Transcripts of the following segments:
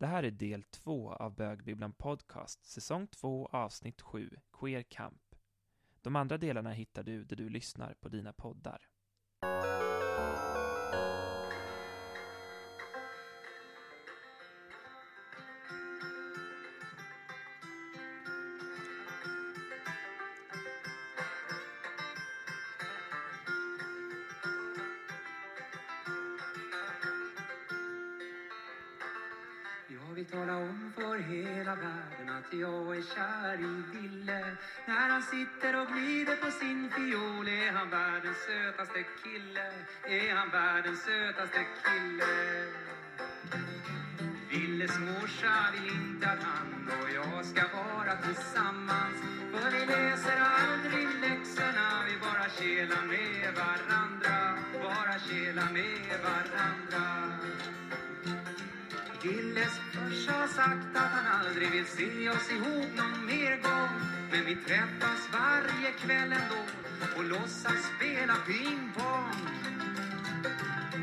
Det här är del två av Bögbibblan Podcast, säsong 2, avsnitt 7, Queer Camp. De andra delarna hittar du där du lyssnar på dina poddar. Är kär i Ville. När han sitter och glider på sin fiol är han världens sötaste kille. Är han världens sötaste kille? Villes morsa vill inte att han och jag ska vara tillsammans. För vi läser aldrig läxorna, vi bara kelar med varandra. Bara kelar med varandra. Villes farsa har sagt att han aldrig vill se oss ihop någon mer gång. Men vi träffas varje kväll ändå och låtsas spela pingpong.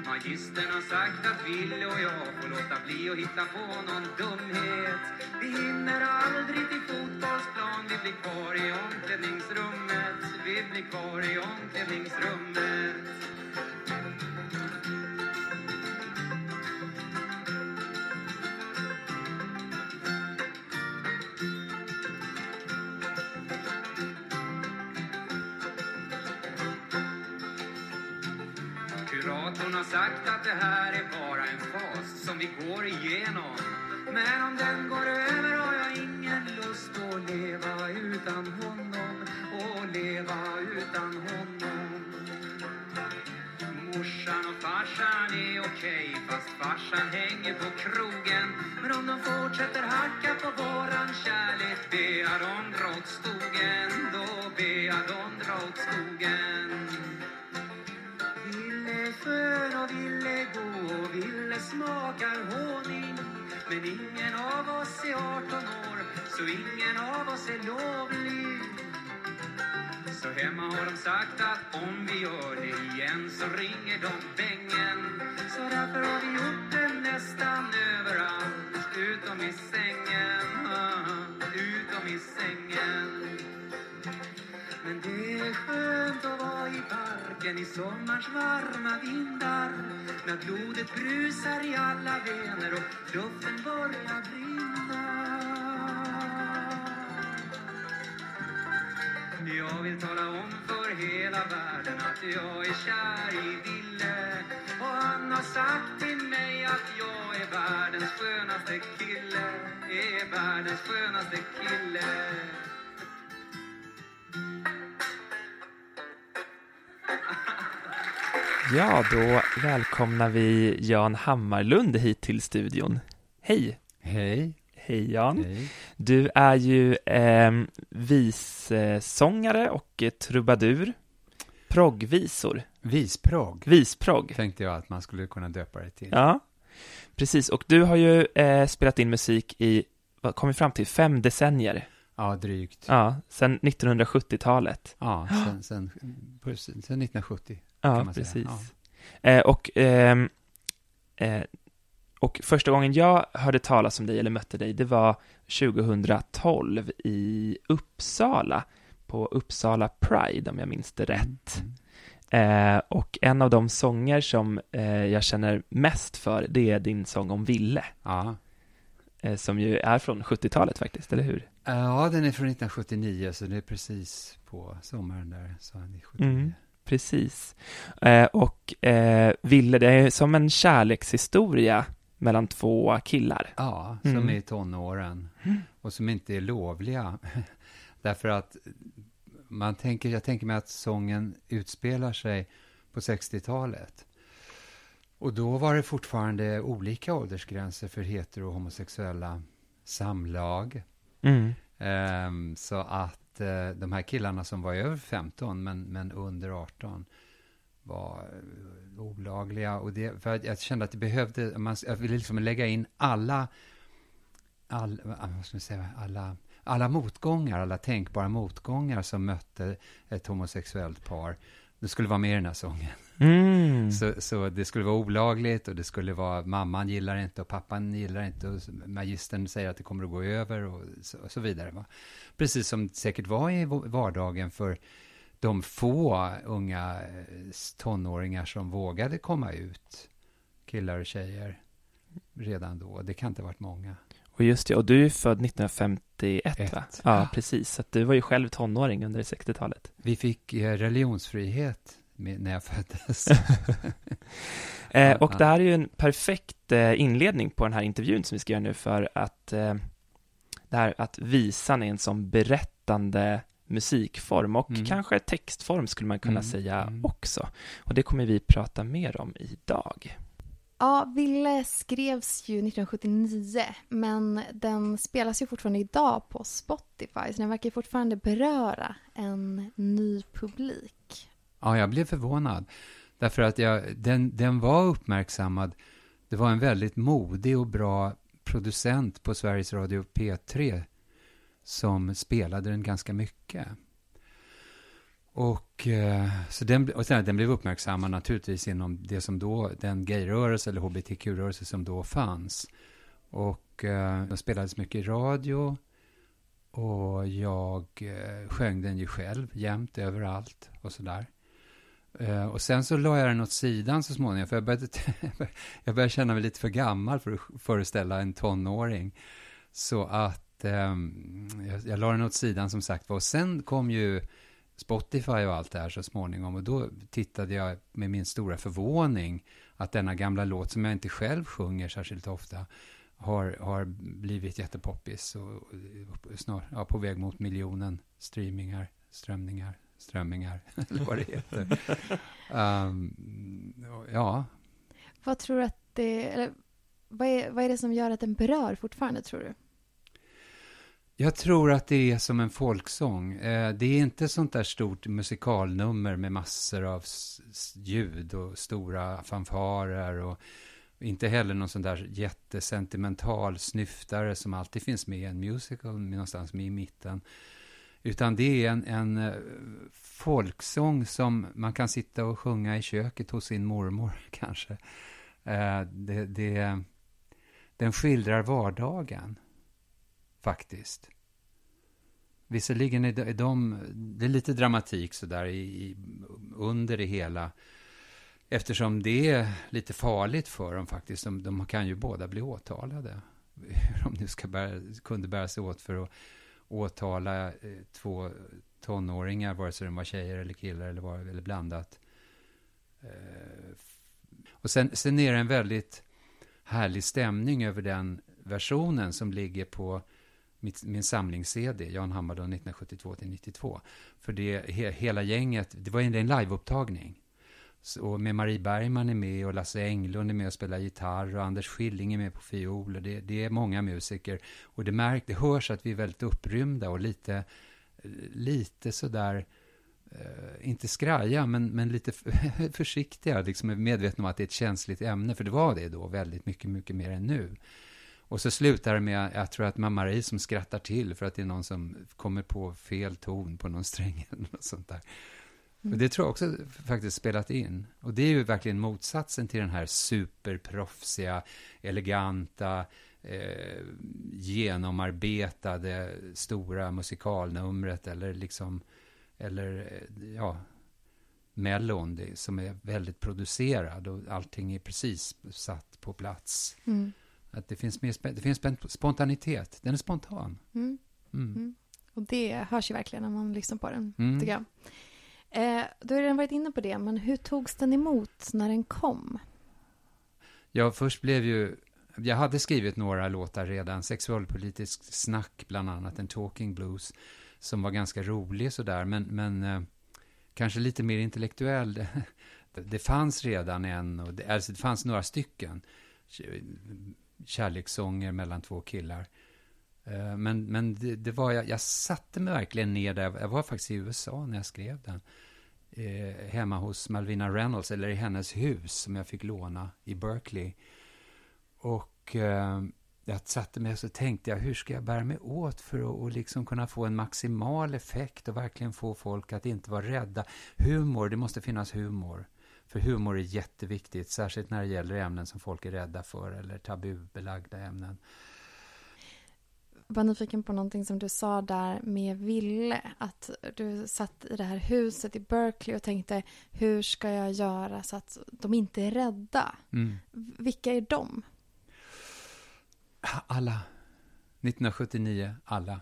Magistern har sagt att Ville och jag får låta bli att hitta på någon dumhet. Vi hinner aldrig till fotbollsplan, vi blir kvar i omklädningsrummet. Vi blir kvar i omklädningsrummet. Sagt att det här är bara en fas som vi går igenom. Men om den går över har jag ingen lust att leva utan honom. Och leva utan honom. Morsan och farsan är okej fast farsan hänger på krogen. Men om de fortsätter hacka på våran kärlek ber jag dem dra. Då skön och ville gå och ville smaka honung. Men ingen av oss är 18 år så ingen av oss är lovlig. Så hemma har de sagt att om vi gör det igen så ringer de bängen. Så därför har vi gjort det nästan överallt utom i sängen. Ah, utom i sängen är skönt att vara i parken i sommarns varma vindar. När blodet brusar i alla vener och luften börjar brinna. Jag vill tala om för hela världen att jag är kär i Ville. Och han har sagt till mig att jag är världens skönaste kille. Är världens skönaste kille. Ja, då välkomnar vi Jan Hammarlund hit till studion. Hej! Hej. Hej Jan! Hej. Du är ju eh, vissångare och eh, trubadur. Proggvisor. Visprogg Visprogg. tänkte jag att man skulle kunna döpa det till. Ja, precis. Och du har ju eh, spelat in musik i, vad kom vi fram till, fem decennier. Ja, drygt. Ja, Ja, sedan 1970-talet. sen, sen, på- sen 1970 Ja, kan man säga. precis. Ja. Eh, och, ehm, eh, och första gången jag hörde talas om dig, eller mötte dig, det var 2012 i Uppsala, på Uppsala Pride, om jag minns det rätt. Mm. Eh, och en av de sånger som eh, jag känner mest för, det är din sång om Ville, Ja. eh, som ju är från 70-talet faktiskt, eller hur? Ja, den är från 1979, så det är precis på sommaren där, så han är 79. Mm. Precis. Eh, och eh, Ville, det är som en kärlekshistoria mellan två killar. Ja, som Mm. är i tonåren och som inte är lovliga. Därför att man tänker, jag tänker mig att sången utspelar sig på 60-talet. Och då var det fortfarande olika åldersgränser för hetero och homosexuella samlag. Mm. Ehm, så att eh, de här killarna som var över 15 men, men under 18 var eh, olagliga. Och det, för jag kände att det behövde, man, jag ville liksom lägga in alla, all, vad ska man säga, alla, alla motgångar, alla tänkbara motgångar som mötte ett homosexuellt par. Det skulle vara med i den här sången. Mm. Så, så det skulle vara olagligt och det skulle vara mamman gillar inte och pappan gillar inte och magistern säger att det kommer att gå över och så, och så vidare. Va? Precis som det säkert var i vardagen för de få unga eh, tonåringar som vågade komma ut, killar och tjejer, redan då. Det kan inte ha varit många. Och just det, och du är född 1951 Ett. va? Ja, Ja. precis. Så du var ju själv tonåring under 60-talet. Vi fick eh, religionsfrihet när jag föddes. Eh, och det här är ju en perfekt eh, inledning på den här intervjun som vi ska göra nu för att eh, det här att visan är en sån berättande musikform och Mm. kanske textform skulle man kunna Mm, säga mm. också. Och det kommer vi prata mer om idag. Ja, Ville skrevs ju 1979, men den spelas ju fortfarande idag på Spotify, så den verkar fortfarande beröra en ny publik. Ja, jag blev förvånad. Därför att jag, den, den var uppmärksammad. Det var en väldigt modig och bra producent på Sveriges Radio P3 som spelade den ganska mycket. Och, eh, så den, och sen, den blev uppmärksammad naturligtvis inom det som då, den gayrörelse eller hbtq-rörelse som då fanns. Och eh, den spelades mycket i radio. Och jag eh, sjöng den ju själv jämt överallt och sådär. Eh, och sen så la jag den åt sidan så småningom, för jag började, jag började känna mig lite för gammal för att föreställa en tonåring. Så att ehm, jag, jag la den åt sidan som sagt var. Och sen kom ju Spotify och allt det här så småningom. Och då tittade jag med min stora förvåning att denna gamla låt som jag inte själv sjunger särskilt ofta har, har blivit jättepoppis och, och snart, ja, på väg mot miljonen streamingar, strömningar, strömmingar, eller vad det heter. Ehm, ja, Vad tror du att det, eller vad är, vad är det som gör att den berör fortfarande, tror du? Jag tror att det är som en folksång. Eh, det är inte sånt där stort musikalnummer med massor av ljud och stora fanfarer och inte heller någon sån där jättesentimental snyftare som alltid finns med i en musical någonstans med i mitten. Utan det är en, en eh, folksång som man kan sitta och sjunga i köket hos sin mormor kanske. Eh, det, det, den skildrar vardagen faktiskt. Visserligen är de, de det är lite dramatik sådär i, i, under det hela. Eftersom det är lite farligt för dem faktiskt. De, de kan ju båda bli åtalade. Hur de nu ska bära, kunde bära sig åt för att åtala eh, två tonåringar, vare sig de var tjejer eller killar eller, var, eller blandat. Eh, och sen, sen är det en väldigt härlig stämning över den versionen som ligger på mitt, min samlings-CD, Jan Hammardon 1972-92. För det, he, hela gänget, det var en, en liveupptagning. Så, och med Marie Bergman är med och Lasse Englund är med och spelar gitarr och Anders Schilling är med på fiol. Och det, det är många musiker. Och det, märk, det hörs att vi är väldigt upprymda och lite, lite sådär, eh, inte skraja, men, men lite försiktiga, liksom är medvetna om att det är ett känsligt ämne, för det var det då väldigt mycket, mycket mer än nu. Och så slutar det med, jag tror att mamma Marie som skrattar till för att det är någon som kommer på fel ton på någon sträng eller något sånt där. Och det tror jag också faktiskt spelat in. Och det är ju verkligen motsatsen till den här superproffsiga, eleganta, eh, genomarbetade, stora musikalnumret eller liksom, eller eh, ja, Mellon, som är väldigt producerad och allting är precis satt på plats. Mm. Att det finns, mer, det finns spontanitet, den är spontan. Mm. Mm. Mm. Och det hörs ju verkligen när man lyssnar på den, Mm. tycker jag. Eh, du har redan varit inne på det, men hur togs den emot när den kom? Ja, först blev ju... Jag hade skrivit några låtar redan, sexualpolitisk snack bland annat, en talking blues, som var ganska rolig sådär, men, men eh, kanske lite mer intellektuell. Det, det fanns redan en, och det, alltså det fanns några stycken, kärlekssånger mellan två killar. Eh, men, men det, det var, jag, jag satte mig verkligen ner där, jag var faktiskt i USA när jag skrev den. Eh, hemma hos Malvina Reynolds, eller i hennes hus som jag fick låna i Berkeley. Och eh, jag satte mig och så tänkte jag, hur ska jag bära mig åt för att och liksom kunna få en maximal effekt och verkligen få folk att inte vara rädda. Humor, det måste finnas humor. För humor är jätteviktigt, särskilt när det gäller ämnen som folk är rädda för eller tabubelagda ämnen var nyfiken på någonting som du sa där med Ville. Att du satt i det här huset i Berkeley och tänkte hur ska jag göra så att de inte är rädda? Mm. Vilka är de? Alla. 1979, alla.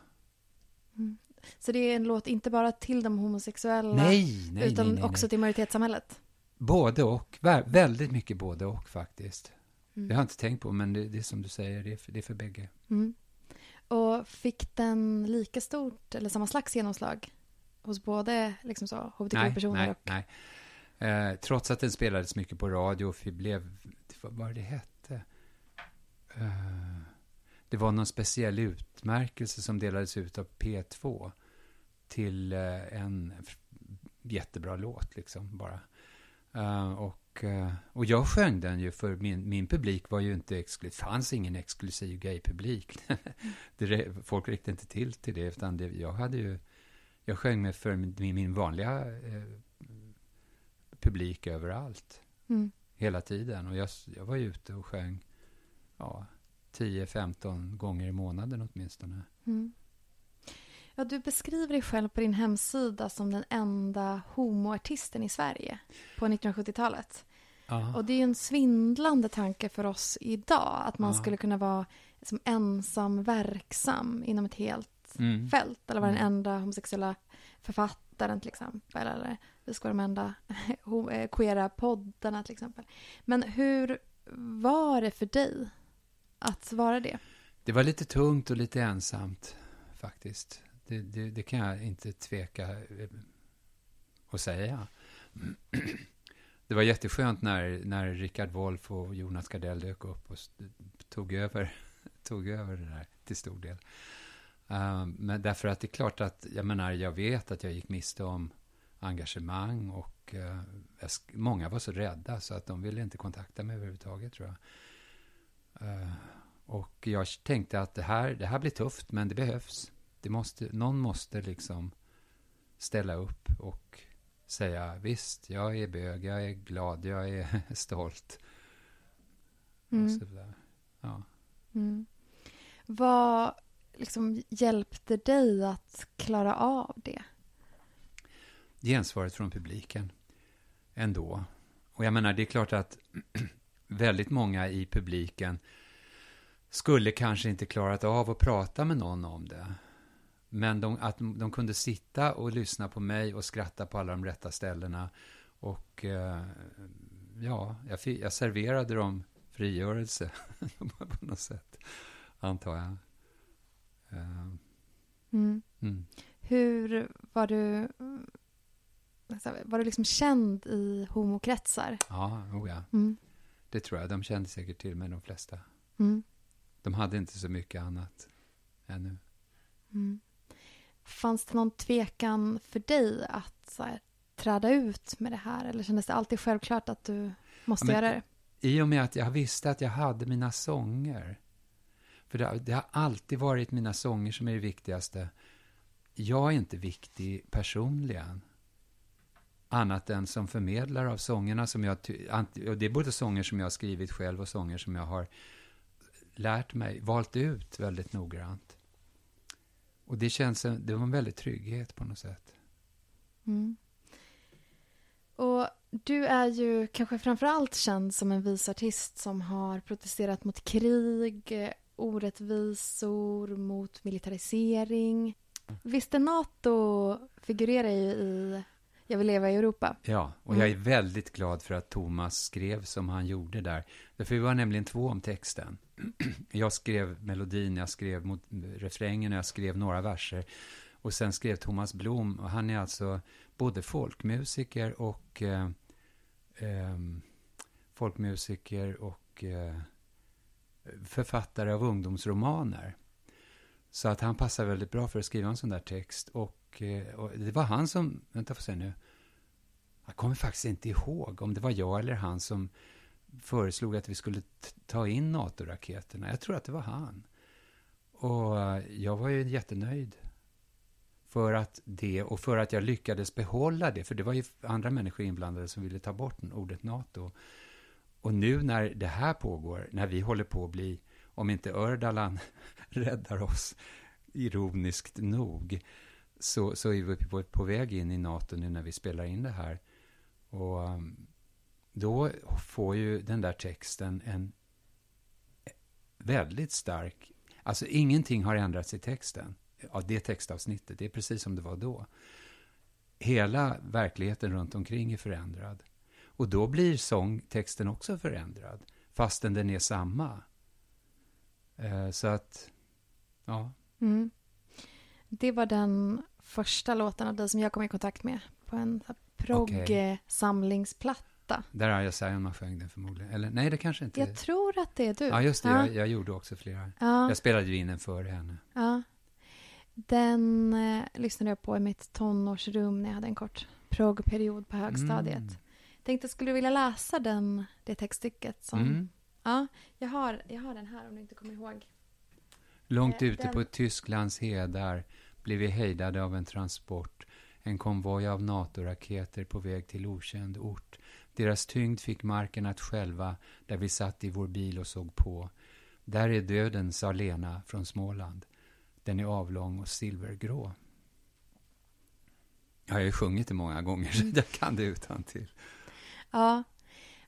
Så det är en låt inte bara till de homosexuella Nej, nej, utan nej, också till majoritetssamhället. Både och. Vä- Väldigt mycket både och faktiskt. Mm. Det har jag inte tänkt på, men det, det är som du säger, det är för, det är för bägge. Mm. Och fick den lika stort eller samma slags genomslag hos både liksom så, Nej, hbtq-personer nej, och... nej. Eh, trots att den spelades mycket på radio och vi blev, vad var det hette? Eh, det var någon speciell utmärkelse som delades ut av P2 till eh, en jättebra låt liksom bara. Eh, och, och jag sjöng den ju för min, min publik var ju inte exklusiv, fanns ingen exklusiv gaypublik. det, folk räckte inte till till det, utan det, jag hade ju, jag sjöng med för min, min vanliga eh, publik överallt, Mm. hela tiden. Och jag, jag var ute och sjöng, ja, 10-15 gånger i månaden åtminstone. Mm. Ja, du beskriver dig själv på din hemsida som den enda homoartisten i Sverige på 1970-talet. Ja. Och det är ju en svindlande tanke för oss idag att man Ja. skulle kunna vara som ensam verksam inom ett helt Mm. fält eller vara den Mm. enda homosexuella författaren till exempel eller vi ska vara de enda eh, queera poddarna till exempel. Men hur var det för dig att vara det? Det var lite tungt och lite ensamt, faktiskt. Det, det, det kan jag inte tveka att säga. Det var jätteskönt när, när Richard Wolff och Jonas Gardell dök upp och tog över, tog över det där till stor del. Ehm, men därför att det är klart att, jag menar, jag vet att jag gick miste om engagemang och eh, många var så rädda så att de ville inte kontakta mig överhuvudtaget, tror jag. Ehm, och jag tänkte att det här, det här blir tufft, men det behövs. Det måste, någon måste liksom ställa upp och säga visst, jag är bög, jag är glad, jag är stolt. Och Mm. sådär. Ja. Mm. Vad liksom hjälpte dig att klara av det? Gensvaret från publiken ändå. Och jag menar, det är klart att väldigt många i publiken skulle kanske inte klarat av att prata med någon om det. Men de, att de kunde sitta och lyssna på mig och skratta på alla de rätta ställena. Och eh, ja, jag, jag serverade dem frigörelse på något sätt, antar jag. Eh, Mm. mm. Hur var du... alltså, Var du liksom känd i homokretsar? Ja, oh ja, Mm. det tror jag. De kände säkert till mig, de flesta. Mm. De hade inte så mycket annat ännu. Mm. Fanns det någon tvekan för dig att här, träda ut med det här? Eller kändes det alltid självklart att du måste Ja, men- göra det? I och med att jag visste att jag hade mina sånger. För det, det har alltid varit mina sånger som är det viktigaste. Jag är inte viktig personligen. Annat än som förmedlare av sångerna som jag... Och det är både sånger som jag har skrivit själv och sånger som jag har lärt mig, valt ut väldigt noggrant. Och det känns, en- det var en väldig trygghet på något sätt. Mm. Och du är ju kanske framförallt känd som en visartist som har protesterat mot krig, orättvisor, mot militarisering. Visste NATO figurerar ju i Jag vill leva i Europa. Ja, och Mm. jag är väldigt glad för att Thomas skrev som han gjorde där. Därför vi var nämligen två om texten. Jag skrev melodin, jag skrev mot refrängen och jag skrev några verser. Och sen skrev Thomas Blom, och han är alltså både folkmusiker och eh, eh, folkmusiker och eh, författare av ungdomsromaner. Så att han passar väldigt bra för att skriva en sån där text. Och, eh, och det var han som, vänta får se nu, jag kommer faktiskt inte ihåg om det var jag eller han som föreslog att vi skulle ta in NATO-raketerna. Jag tror att det var han. Och eh, jag var ju jättenöjd. för att det, och för att jag lyckades behålla det, för det var ju andra människor inblandade som ville ta bort ordet NATO. Och nu när det här pågår, när vi håller på att bli, om inte Ördalan räddar oss, ironiskt nog, så, så är vi på, på väg in i NATO nu när vi spelar in det här. Och um, då får ju den där texten en väldigt stark... Alltså ingenting har ändrats i texten, av det textavsnittet. Det är precis som det var då. Hela verkligheten runt omkring är förändrad. Och då blir sångtexten också förändrad, fastän den är samma. Eh, så att, ja. Mm. Det var den första låten av dig som jag kom i kontakt med på en progg-samlingsplatta. Där har jag Zion man sjöng den förmodligen. Eller nej, det kanske inte... Jag tror att det är du. Ja, just det. Jag, jag gjorde också flera. Ja. Jag spelade ju in den före henne. Ja. Den eh, lyssnade jag på i mitt tonårsrum när jag hade en kort proggperiod på högstadiet. Mm. Tänkte, skulle du vilja läsa den, det textstycket? Som, Mm. Ja, jag har, jag har den här om du inte kommer ihåg. Långt Eh, ute den- på Tysklands hedar blev vi hejdade av en transport. En konvoj av NATO-raketer på väg till okänd ort. Deras tyngd fick marken att skälva där vi satt i vår bil och såg på. Där är döden, sa Lena från Småland. Den är avlång och silvergrå. Jag har ju sjungit det många gånger, så jag kan det utan till. Ja,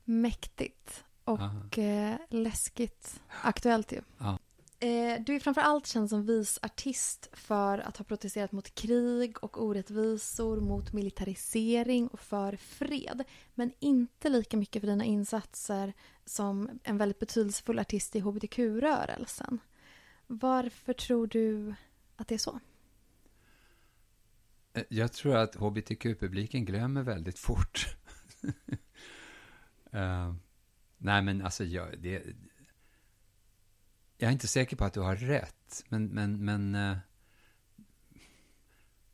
mäktigt och eh, läskigt aktuellt ju. Ja. Eh, du är framför allt känd som visartist för att ha protesterat mot krig och orättvisor, mot militarisering och för fred. Men inte lika mycket för dina insatser som en väldigt betydelsefull artist i hbtq-rörelsen. Varför tror du att det är så? Eh, jag tror att hbtq-publiken glömmer väldigt fort. uh, nej, men alltså, jag, det, jag är inte säker på att du har rätt, men, men, men, eh,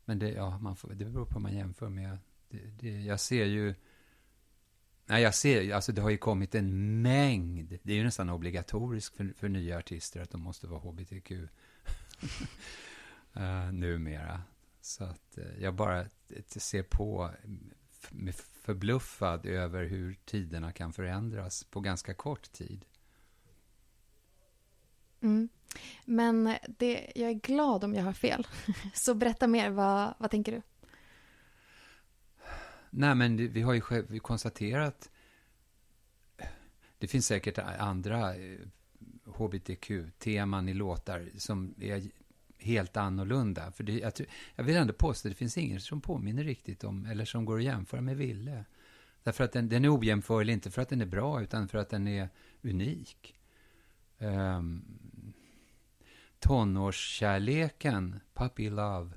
men det, ja, man får, det beror på vad man jämför med. Det, det, jag ser ju, nej, jag ser, alltså det har ju kommit en mängd, det är ju nästan obligatoriskt för, för nya artister att de måste vara hbtq uh, eh, numera. Så att eh, jag bara ser på mm, förbluffad över hur tiderna kan förändras på ganska kort tid. Mm. Men det, jag är glad om jag har fel. Så berätta mer, vad, vad tänker du? Nej, men vi har ju själv, vi konstaterat det finns säkert andra eh, hbtq-teman i låtar som är helt annorlunda. För det, jag, tror- jag vill ändå påstå att det finns ingen som påminner riktigt om, eller som går att jämföra med Ville. Därför att den, den är ojämförlig, inte för att den är bra, utan för att den är unik. Um, tonårskärleken, Puppy Love,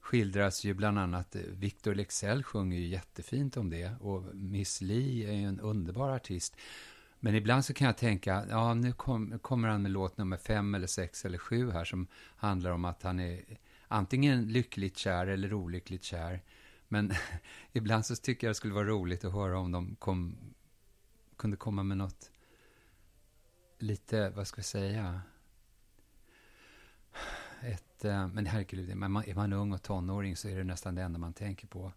skildras ju bland annat, eh, Victor Lexell sjunger ju jättefint om det, och Miss Li är ju en underbar artist. Men ibland så kan jag tänka, ja nu kom, kommer han med låt nummer fem eller sex eller sju här som handlar om att han är antingen lyckligt kär eller olyckligt kär. Men ibland så tycker jag det skulle vara roligt att höra om de kom, kunde komma med något lite, vad ska jag säga, ett, eh, men herregud, är man ung och tonåring så är det nästan det enda man tänker på.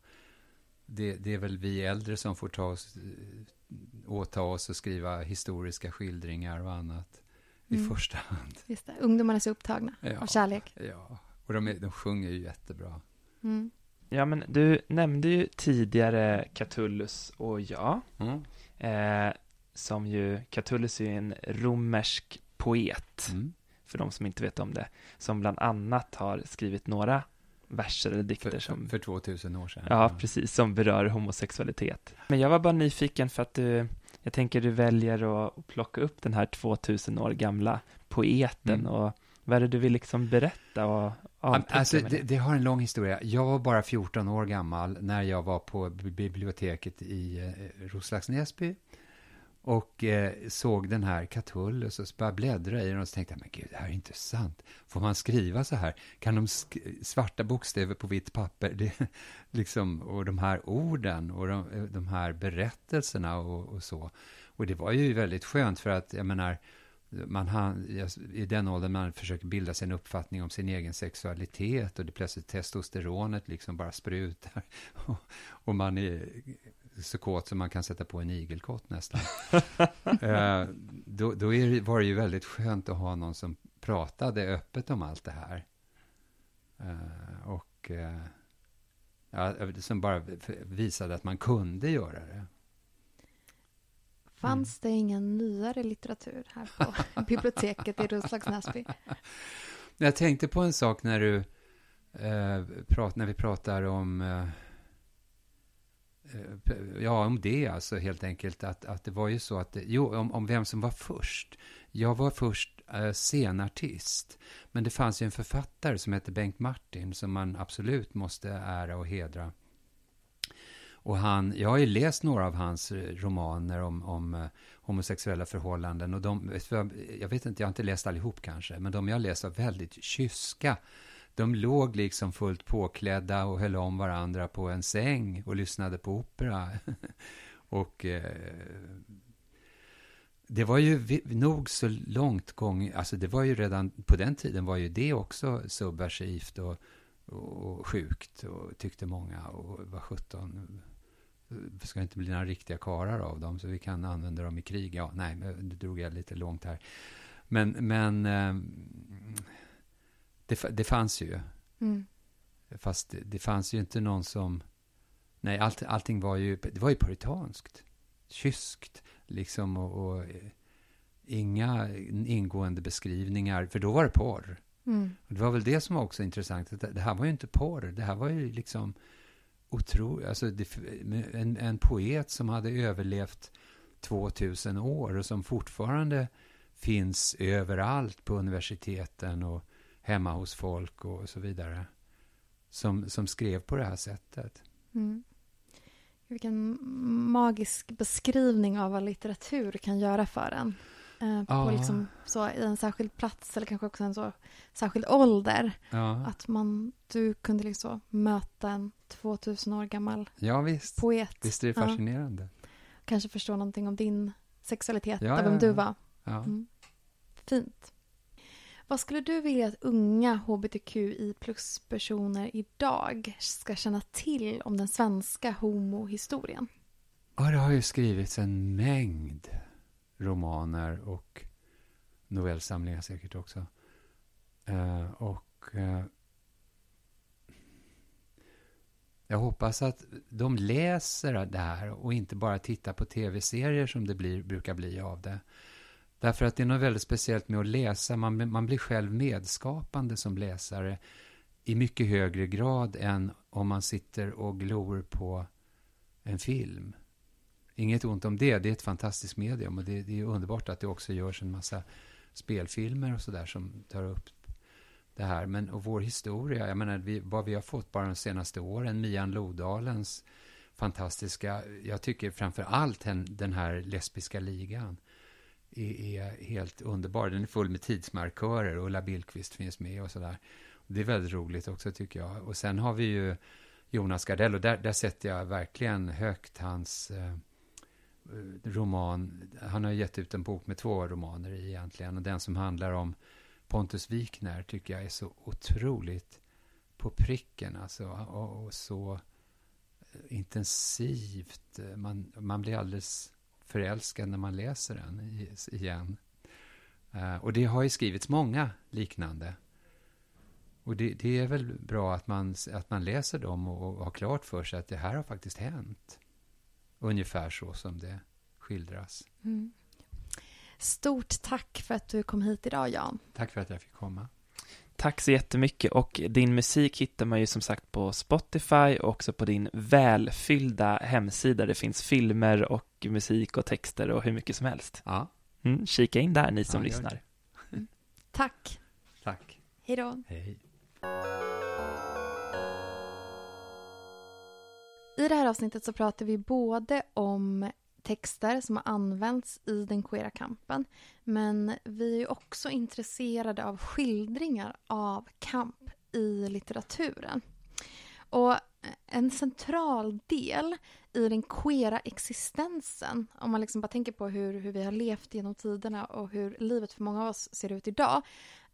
Det, det är väl vi äldre som får ta oss, eh, åta oss och skriva historiska skildringar och annat i Mm. första hand. Just det, ungdomarna är så upptagna Ja. av kärlek. Ja, och de, är, de sjunger ju jättebra. Mm. Ja, men du nämnde ju tidigare Catullus och jag, Mm. eh, som ju, Catullus är ju en romersk poet, Mm. För de som inte vet om det, som bland annat har skrivit några verser eller dikter För, som, för, för 2000 år sedan. ja, precis, som berör homosexualitet. Men jag var bara nyfiken för att du, jag tänker du väljer att, plocka upp den här 2000 år gamla poeten Mm. och vad är det du vill liksom berätta och avtrycka Alltså, det, det? har en lång historia. Jag var bara 14 år gammal när jag var på bi- biblioteket i eh, Roslagsnäsby och eh, såg den här Catullus och så började bläddra i den och så tänkte jag, men gud, det här är inte sant. Får man skriva så här? Kan de sk- svarta bokstäver på vitt papper? Det, liksom, och de här orden och de, eh, de här berättelserna och, och så. Och det var ju väldigt skönt för att, jag menar, man han, I den åldern man försöker bilda sig en uppfattning om sin egen sexualitet och det plötsligt testosteronet liksom bara sprutar. Och, och man är så kåt som man kan sätta på en igelkott nästan. eh, då då är, var det ju väldigt skönt att ha någon som pratade öppet om allt det här. Eh, och eh, ja, som bara visade att man kunde göra det. Fanns det ingen nyare litteratur här på biblioteket i Roslags Näsby? Jag tänkte på en sak när du eh, prat, när vi pratar om eh, eh, Eh, ja, om det alltså helt enkelt. Att, att det var ju så att, jo, om, om vem som var först. Jag var först eh, scenartist. Men det fanns ju en författare som hette Bengt Martin som man absolut måste ära och hedra. Och han, jag har ju läst några av hans eh, romaner om, om eh, homosexuella förhållanden. Och de, jag vet inte, jag har inte läst allihop kanske, men de jag läst var väldigt kyska. De låg liksom fullt påklädda och höll om varandra på en säng och lyssnade på opera. och eh, det var ju nog så långt gång, alltså det var ju redan på den tiden var ju det också subversivt och, och, och sjukt och tyckte många och var 17 det eh, ska inte bli några riktiga karar av dem, så vi kan använda dem i krig. Ja, nej, nu drog jag lite långt här. Men, men eh, det, det fanns ju. Mm. Fast det, det, fanns ju inte någon som... Nej, allt, allting var ju, det var ju puritanskt. Kyskt, liksom, och, och eh, inga ingående beskrivningar, för då var det porr. Mm. Och det var väl det som var också intressant, det, det här var ju inte porr, det här var ju liksom otroligt, alltså det, en, en poet som hade överlevt 2000 år och som fortfarande finns överallt på universiteten och hemma hos folk och så vidare. Som, som skrev på det här sättet. Mm. Vilken magisk beskrivning av vad litteratur kan göra för en. Eh, på ja. liksom så, i en särskild plats eller kanske också en så särskild ålder. Ja. Att man, du kunde liksom möta en 2000 år gammal ja, visst. poet. Visst är det fascinerande. Ja. Kanske förstå någonting om din sexualitet, ja, vem du var. Mm. Fint. Vad skulle du vilja att unga hbtqi plus-personer idag ska känna till om den svenska homohistorien? Ja, det har ju skrivits en mängd romaner och novellsamlingar säkert också. Uh, och uh, jag hoppas att de läser det här och inte bara tittar på tv-serier som det blir, brukar bli av det. Därför att det är något väldigt speciellt med att läsa. Man, man blir själv medskapande som läsare i mycket högre grad än om man sitter och glor på en film. Inget ont om det, det är ett fantastiskt medium och det, det är underbart att det också görs en massa spelfilmer och sådär som tar upp det här. Men och vår historia, jag menar vi, vad vi har fått bara de senaste åren, Mian Lodalens fantastiska, jag tycker framför allt den här lesbiska ligan är, är, helt underbar. Den är full med tidsmarkörer och Ulla Billqvist finns med och sådär. Det är väldigt roligt också tycker jag. Och sen har vi ju Jonas Gardell och där, där sätter jag verkligen högt hans eh, roman. Han har gett ut en bok med två romaner i egentligen. Och den som handlar om Pontus Wikner tycker jag är så otroligt på pricken alltså. Och, och så intensivt. Man, man blir alldeles förälskad när man läser den igen. Uh, och det har ju skrivits många liknande. Och det, det, är väl bra att man, att man läser dem och, och har klart för sig att det här har faktiskt hänt. Ungefär så som det skildras. Mm. Stort tack för att du kom hit idag, Jan. Tack för att jag fick komma. Tack så jättemycket och din musik hittar man ju som sagt på Spotify och också på din välfyllda hemsida. Det finns filmer och musik och texter och hur mycket som helst. Ja. Mm, kika in där ni som ja, lyssnar. Tack. Tack. Hej då. Hej. I det här avsnittet så pratar vi både om texter som har använts i den queera kampen. Men vi är också intresserade av skildringar av kamp i litteraturen. Och en central del i den queera existensen. Om man liksom bara tänker på hur, hur vi har levt genom tiderna och hur livet för många av oss ser ut idag.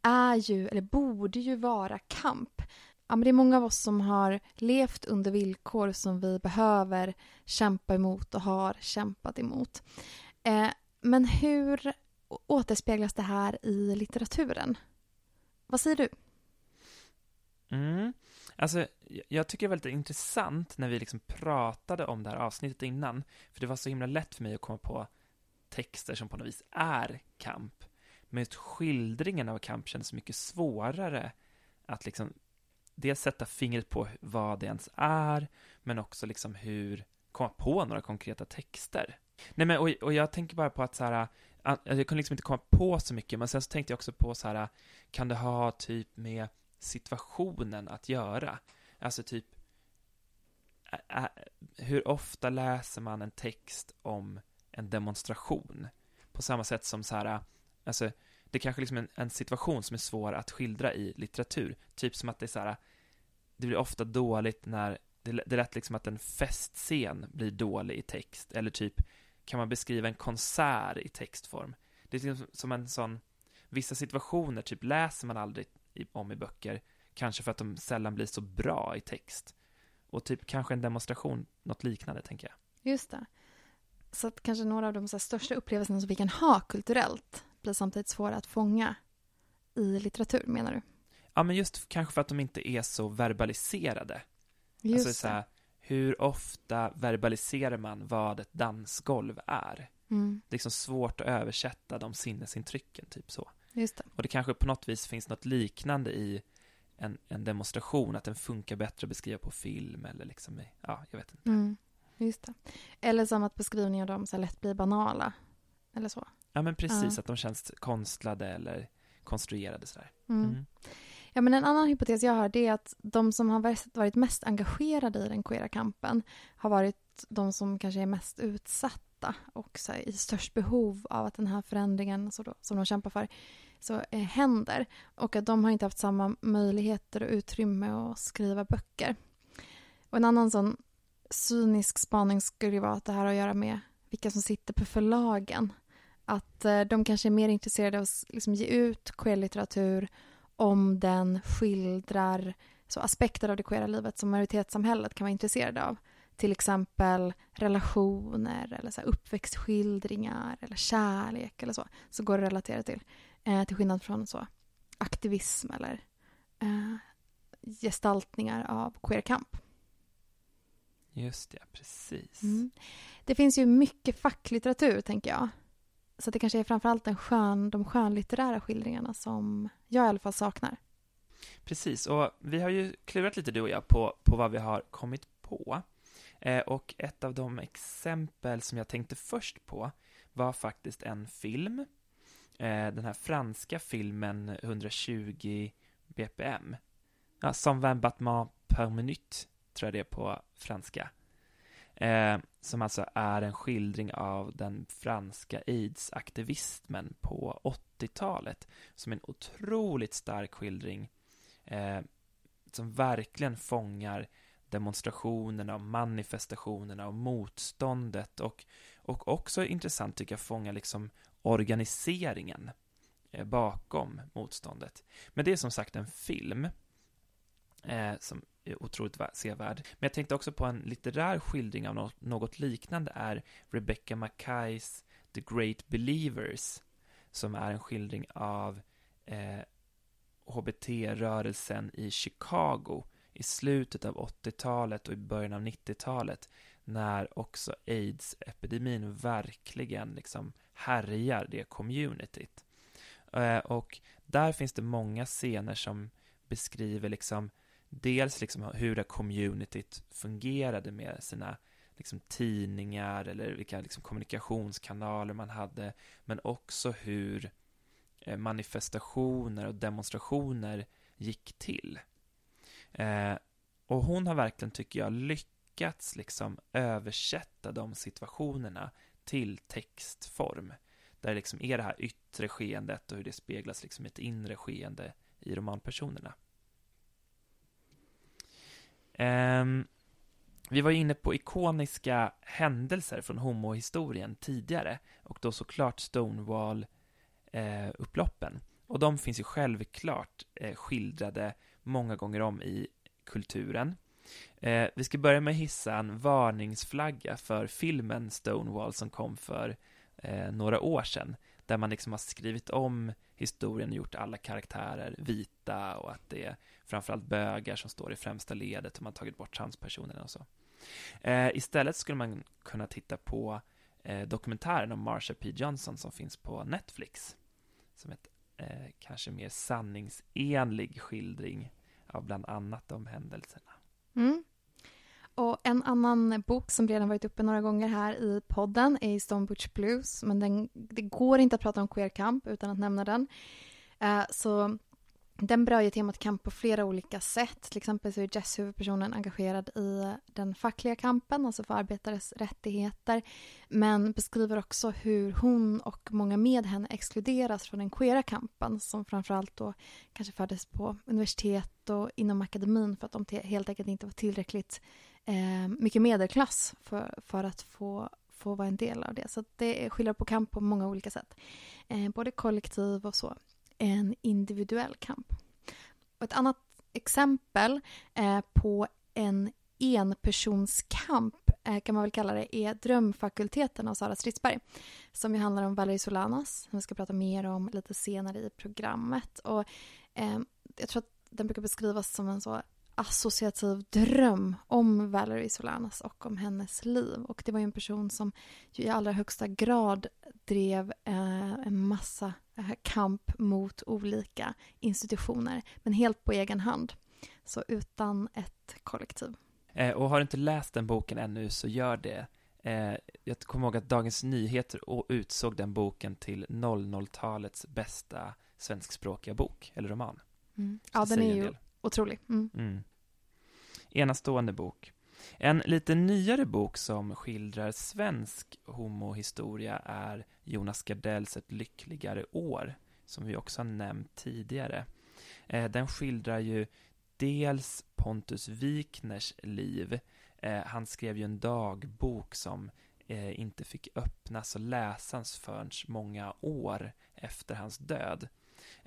Är ju, eller borde ju vara kamp. Ja, men det är många av oss som har levt under villkor som vi behöver kämpa emot och har kämpat emot. Eh, men hur återspeglas det här i litteraturen? Vad säger du? Mm. Alltså, jag tycker det var lite intressant när vi liksom pratade om det här avsnittet innan, för det var så himla lätt för mig att komma på texter som på något vis är kamp. Men just skildringen av kamp kändes mycket svårare att liksom dels sätta fingret på vad det ens är, men också liksom hur komma på några konkreta texter. Nej men, och, och jag tänker bara på att så här, jag kunde liksom inte komma på så mycket, men sen så tänkte jag också på så här, kan det ha typ med situationen att göra? Alltså typ, ä, ä, hur ofta läser man en text om en demonstration? På samma sätt som så här, alltså, det är kanske liksom en, en situation som är svår att skildra i litteratur. Typ som att det är så här, det blir ofta dåligt när, det, det är lätt liksom att en festscen blir dålig i text, eller typ, kan man beskriva en konsert i textform? Det är liksom som en sån, vissa situationer typ läser man aldrig i, om i böcker, kanske för att de sällan blir så bra i text. Och typ kanske en demonstration, något liknande tänker jag. Just det. Så att kanske några av de så största upplevelserna som vi kan ha kulturellt blir samtidigt svåra att fånga i litteratur, menar du? Ja, men just kanske för att de inte är så verbaliserade. Just alltså så här, hur ofta verbaliserar man vad ett dansgolv är? Mm. Det är liksom svårt att översätta de sinnesintrycken, typ så. Just det. Och det kanske på något vis finns något liknande i en, en demonstration, att den funkar bättre att beskriva på film eller liksom i, ja, jag vet inte. Mm. Just det. Eller som att beskrivningar av dem så lätt blir banala. Eller så. Ja, men precis, Ja. att de känns konstlade eller konstruerade sådär. Mm. Mm. Ja, men en annan hypotes jag har det är att de som har varit- mest engagerade i den queera kampen har varit de som kanske är mest utsatta och så här, i störst behov av att den här förändringen så då, som de kämpar för så eh, händer och att de har inte haft samma möjligheter och utrymme att skriva böcker. Och en annan sån cynisk spaning skulle ju vara att det här har att göra med vilka som sitter på förlagen. Att eh, de kanske är mer intresserade av att liksom, ge ut queerlitteratur litteratur om den skildrar så aspekter av det queera livet som majoritetssamhället kan vara intresserade av. Till exempel relationer eller så uppväxtskildringar eller kärlek eller så. Så går det att relatera till. Eh, till skillnad från så aktivism eller eh, gestaltningar av queer kamp. Just det, precis. Mm. Det finns ju mycket facklitteratur, tänker jag. Så det kanske är framförallt den skön, de skönlitterära skildringarna som jag i alla fall saknar. Precis, och vi har ju klurat lite du och jag på, på vad vi har kommit på. Eh, och ett av de exempel som jag tänkte först på var faktiskt en film. Eh, den här franska filmen 120 BPM. Ja, som 20 battements per minute, tror jag det är på franska. Eh, som alltså är en skildring av den franska aids-aktivismen på 80-talet. Som är en otroligt stark skildring eh, som verkligen fångar demonstrationerna och manifestationerna och motståndet och, och också intressant tycker jag fångar liksom organiseringen eh, bakom motståndet. Men det är som sagt en film eh, som Eh, otroligt sevärd. Men jag tänkte också på en litterär skildring av något, något liknande är Rebecca Mackays The Great Believers som är en skildring av eh, HBT-rörelsen i Chicago i slutet av 80-talet och i början av 90-talet när också aids-epidemin verkligen liksom härjar det communityt. Eh, Och där finns det många scener som beskriver liksom dels liksom hur det communityt fungerade med sina liksom tidningar eller vilka liksom kommunikationskanaler man hade, men också hur eh, manifestationer och demonstrationer gick till. Eh, och hon har verkligen, tycker jag, lyckats liksom översätta de situationerna till textform. Där det liksom är det här yttre skeendet och hur det speglas liksom i ett inre skeende i romanpersonerna. Um, Vi var ju inne på ikoniska händelser från homohistorien tidigare och då såklart Stonewall-upploppen. Eh, och de finns ju självklart eh, skildrade många gånger om i kulturen. Eh, vi ska börja med att hissa en varningsflagga för filmen Stonewall som kom för eh, några år sedan, där man liksom har skrivit om historien och gjort alla karaktärer vita och att det är framförallt bögar som står i främsta ledet och man har tagit bort transpersonerna och så. Eh, istället skulle man kunna titta på eh, dokumentären om Marsha P. Johnson som finns på Netflix, som ett eh, kanske mer sanningsenlig skildring av bland annat de händelserna. Mm. Och en annan bok som redan varit uppe några gånger här i podden är Stone Butch Blues, men den, det går inte att prata om queer kamp utan att nämna den. Uh, så den berör ju temat kamp på flera olika sätt. Till exempel så är Jess huvudpersonen engagerad i den fackliga kampen, alltså för arbetares rättigheter. Men beskriver också hur hon och många med henne exkluderas från den queera kampen som framförallt då kanske fördes på universitet och inom akademin för att de helt enkelt inte var tillräckligt eh, mycket medelklass för, för att få få vara en del av det. Så det skiljer på kamp på många olika sätt. Eh, både kollektiv och så en individuell kamp. Och ett annat exempel eh, på en enpersonskamp eh, kan man väl kalla det, är Drömfakulteten av Sara Stridsberg. Som ju handlar om Valerie Solanas, som vi ska prata mer om lite senare i programmet. Och, eh, jag tror att den brukar beskrivas som en så associativ dröm om Valerie Solanas och om hennes liv. Och det var ju en person som i allra högsta grad drev eh, en massa eh, kamp mot olika institutioner, men helt på egen hand. Så utan ett kollektiv. Eh, och har du inte läst den boken ännu så gör det. Jag kommer ihåg att Dagens Nyheter utsåg den boken till 00-talets bästa svenskspråkiga bok, eller roman. Mm. Ja, den är ju otrolig. Mm. Mm. Enastående bok. En lite nyare bok som skildrar svensk homohistoria är Jonas Gardells Ett lyckligare år, som vi också har nämnt tidigare. Eh, den skildrar ju dels Pontus Wikners liv. Eh, han skrev ju en dagbok som eh, inte fick öppnas och läsas förrän många år efter hans död,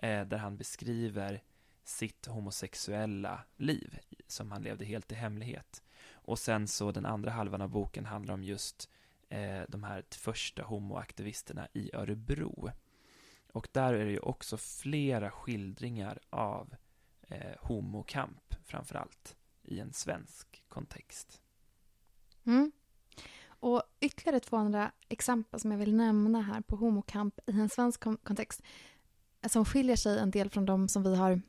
där han beskriver sitt homosexuella liv som han levde helt i hemlighet. Och sen så den andra halvan av boken handlar om just eh, de här första homoaktivisterna i Örebro. Och där är det ju också flera skildringar av eh, homokamp, framförallt i en svensk kontext. Mm. Och ytterligare två andra exempel som jag vill nämna här på homokamp i en svensk kontext eh, som skiljer sig en del från de som vi har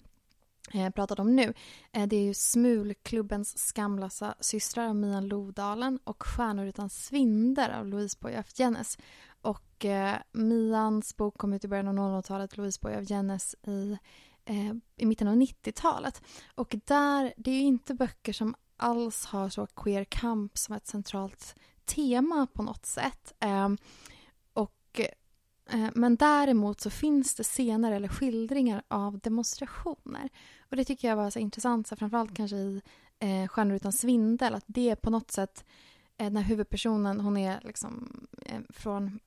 Eh, pratat om nu. Eh, det är ju Smulklubbens skamlösa systrar av Mian Lodalen och Stjärnor utan svinder av Louise Boye af Jennes. Och eh, Mians bok kom ut i början av 00-talet, Louise Boye af Jennes i, eh, i mitten av 90-talet. Och där, det är ju inte böcker som alls har så queer kamp som ett centralt tema på något sätt. Eh, och Eh, men däremot så finns det scener eller skildringar av demonstrationer. Och det tycker jag var så intressant, så framförallt kanske i eh, Stjärnor utan svindel, att det är på något sätt, eh, när huvudpersonen, hon är liksom eh, från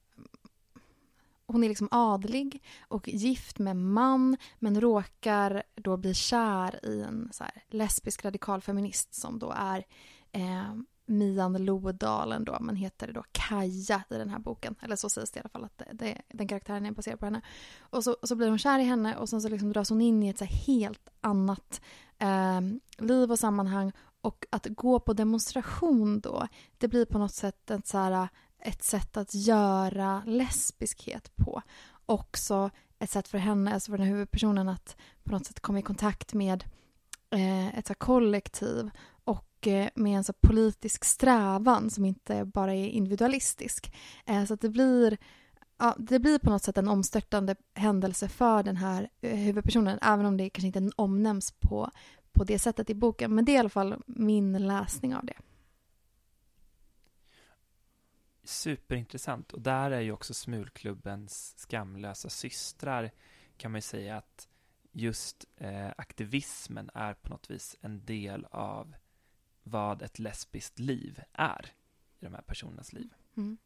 hon är liksom adlig och gift med man men råkar då bli kär i en så lesbisk radikalfeminist som då är eh, Mian Lodalen då, men heter då Kaja i den här boken. Eller så sägs det i alla fall att det, det, den karaktären är baserad på henne. Och så, och så blir hon kär i henne och sen så liksom dras hon in i ett så helt annat eh, liv och sammanhang. Och att gå på demonstration då, det blir på något sätt ett, så här, ett sätt att göra lesbiskhet på. Också ett sätt för henne, alltså för den här huvudpersonen att på något sätt komma i kontakt med eh, ett så kollektiv med en så politisk strävan som inte bara är individualistisk. Eh, så att det blir, ja, det blir på något sätt en omstörtande händelse för den här eh, huvudpersonen även om det kanske inte omnämns på, på det sättet i boken. Men det är i alla fall min läsning av det. Superintressant. Och där är ju också Smulklubbens skamlösa systrar kan man ju säga att just eh, aktivismen är på något vis en del av vad ett lesbiskt liv är i de här personernas liv. Mm.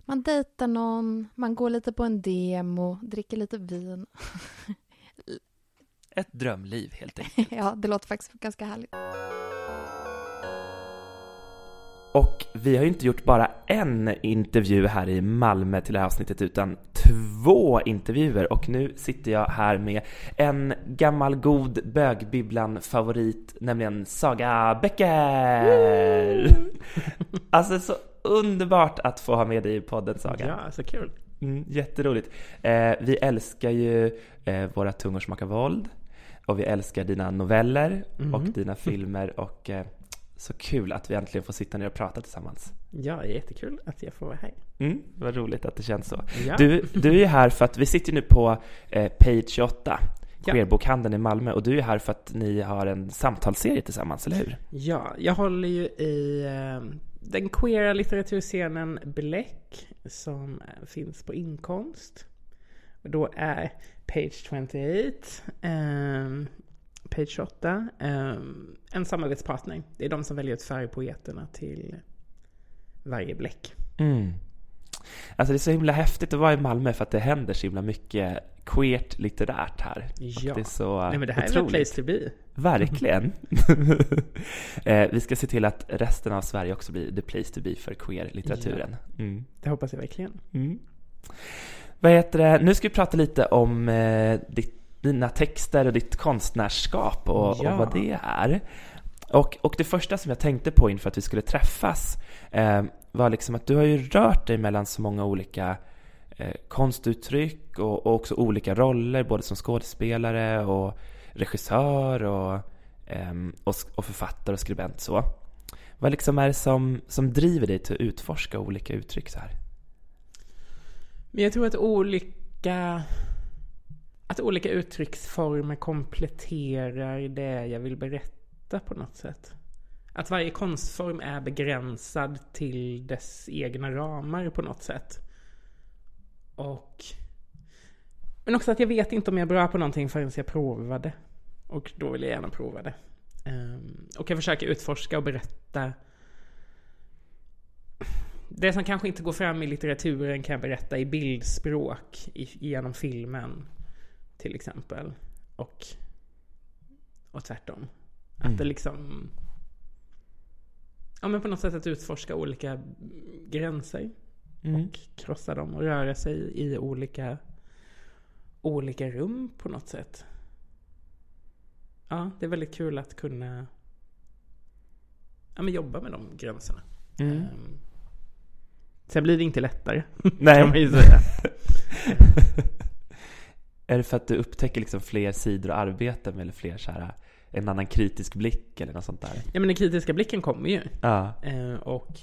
Man dejtar någon, man går lite på en demo, dricker lite vin. Ett drömliv helt enkelt. ja, det låter faktiskt ganska härligt. Och vi har ju inte gjort bara en intervju här i Malmö till det här avsnittet utan två intervjuer och nu sitter jag här med en gammal god bögbibblan-favorit, nämligen Saga Becker! Alltså så underbart att få ha med dig i podden Saga. Ja, så kul. Mm, jätteroligt. Eh, vi älskar ju eh, Våra tungor smakar våld och vi älskar dina noveller Mhm. och dina filmer och eh, så kul att vi äntligen får sitta ner och prata tillsammans. Ja, jättekul att jag får vara här. Mm, vad roligt att det känns så. Ja. Du, du är ju här för att vi sitter nu på eh, Page 28, Ja. queerbokhandeln i Malmö och du är här för att ni har en samtalsserie tillsammans, eller hur? Ja, jag håller ju i eh, den queera litteraturscenen Bläck som eh, finns på inkomst. Då är Page 28, eh, Page 28, eh, en samarbetspartner. Det är de som väljer ut färgpoeterna till varje bläck. Mm. Alltså det är så himla häftigt att vara i Malmö för att det händer så himla mycket queert litterärt här. Ja. Det är så Nej men det här är väl otroligt. place to be. Verkligen. eh, vi ska se till att resten av Sverige också blir the place to be för queer-litteraturen. Mm. Det hoppas jag verkligen. Mm. Vad heter det? Nu ska vi prata lite om eh, ditt, dina texter och ditt konstnärskap och, Ja. och vad det är. Och, och det första som jag tänkte på inför att vi skulle träffas eh, var liksom att du har ju rört dig mellan så många olika eh, konstuttryck och, och också olika roller, både som skådespelare och regissör och, ehm, och, och författare och skribent. Så. Vad liksom är det som, som driver dig till att utforska olika uttryck så här? Men jag tror att olika att olika uttrycksformer kompletterar det jag vill berätta på något sätt. Att varje konstform är begränsad till dess egna ramar på något sätt. Och men också att jag vet inte om jag är bra på någonting förrän jag provade. Och då vill jag gärna prova det. Ehm, och jag försöker utforska och berätta det som kanske inte går fram i litteraturen kan jag berätta i bildspråk i, genom filmen. Till exempel. Och, och tvärtom. Att Mm. det liksom... Ja men på något sätt att utforska olika gränser. Mm. Och krossa dem och röra sig i olika, olika rum på något sätt. Ja, det är väldigt kul att kunna ja, men jobba med de gränserna. Mm. Ehm, Sen blir det inte lättare, Nej. kan man ju säga. Är det för att du upptäcker liksom fler sidor att arbeta med eller fler så här, en annan kritisk blick eller något sånt där? Ja men den kritiska blicken kommer ju. Ja. Eh, och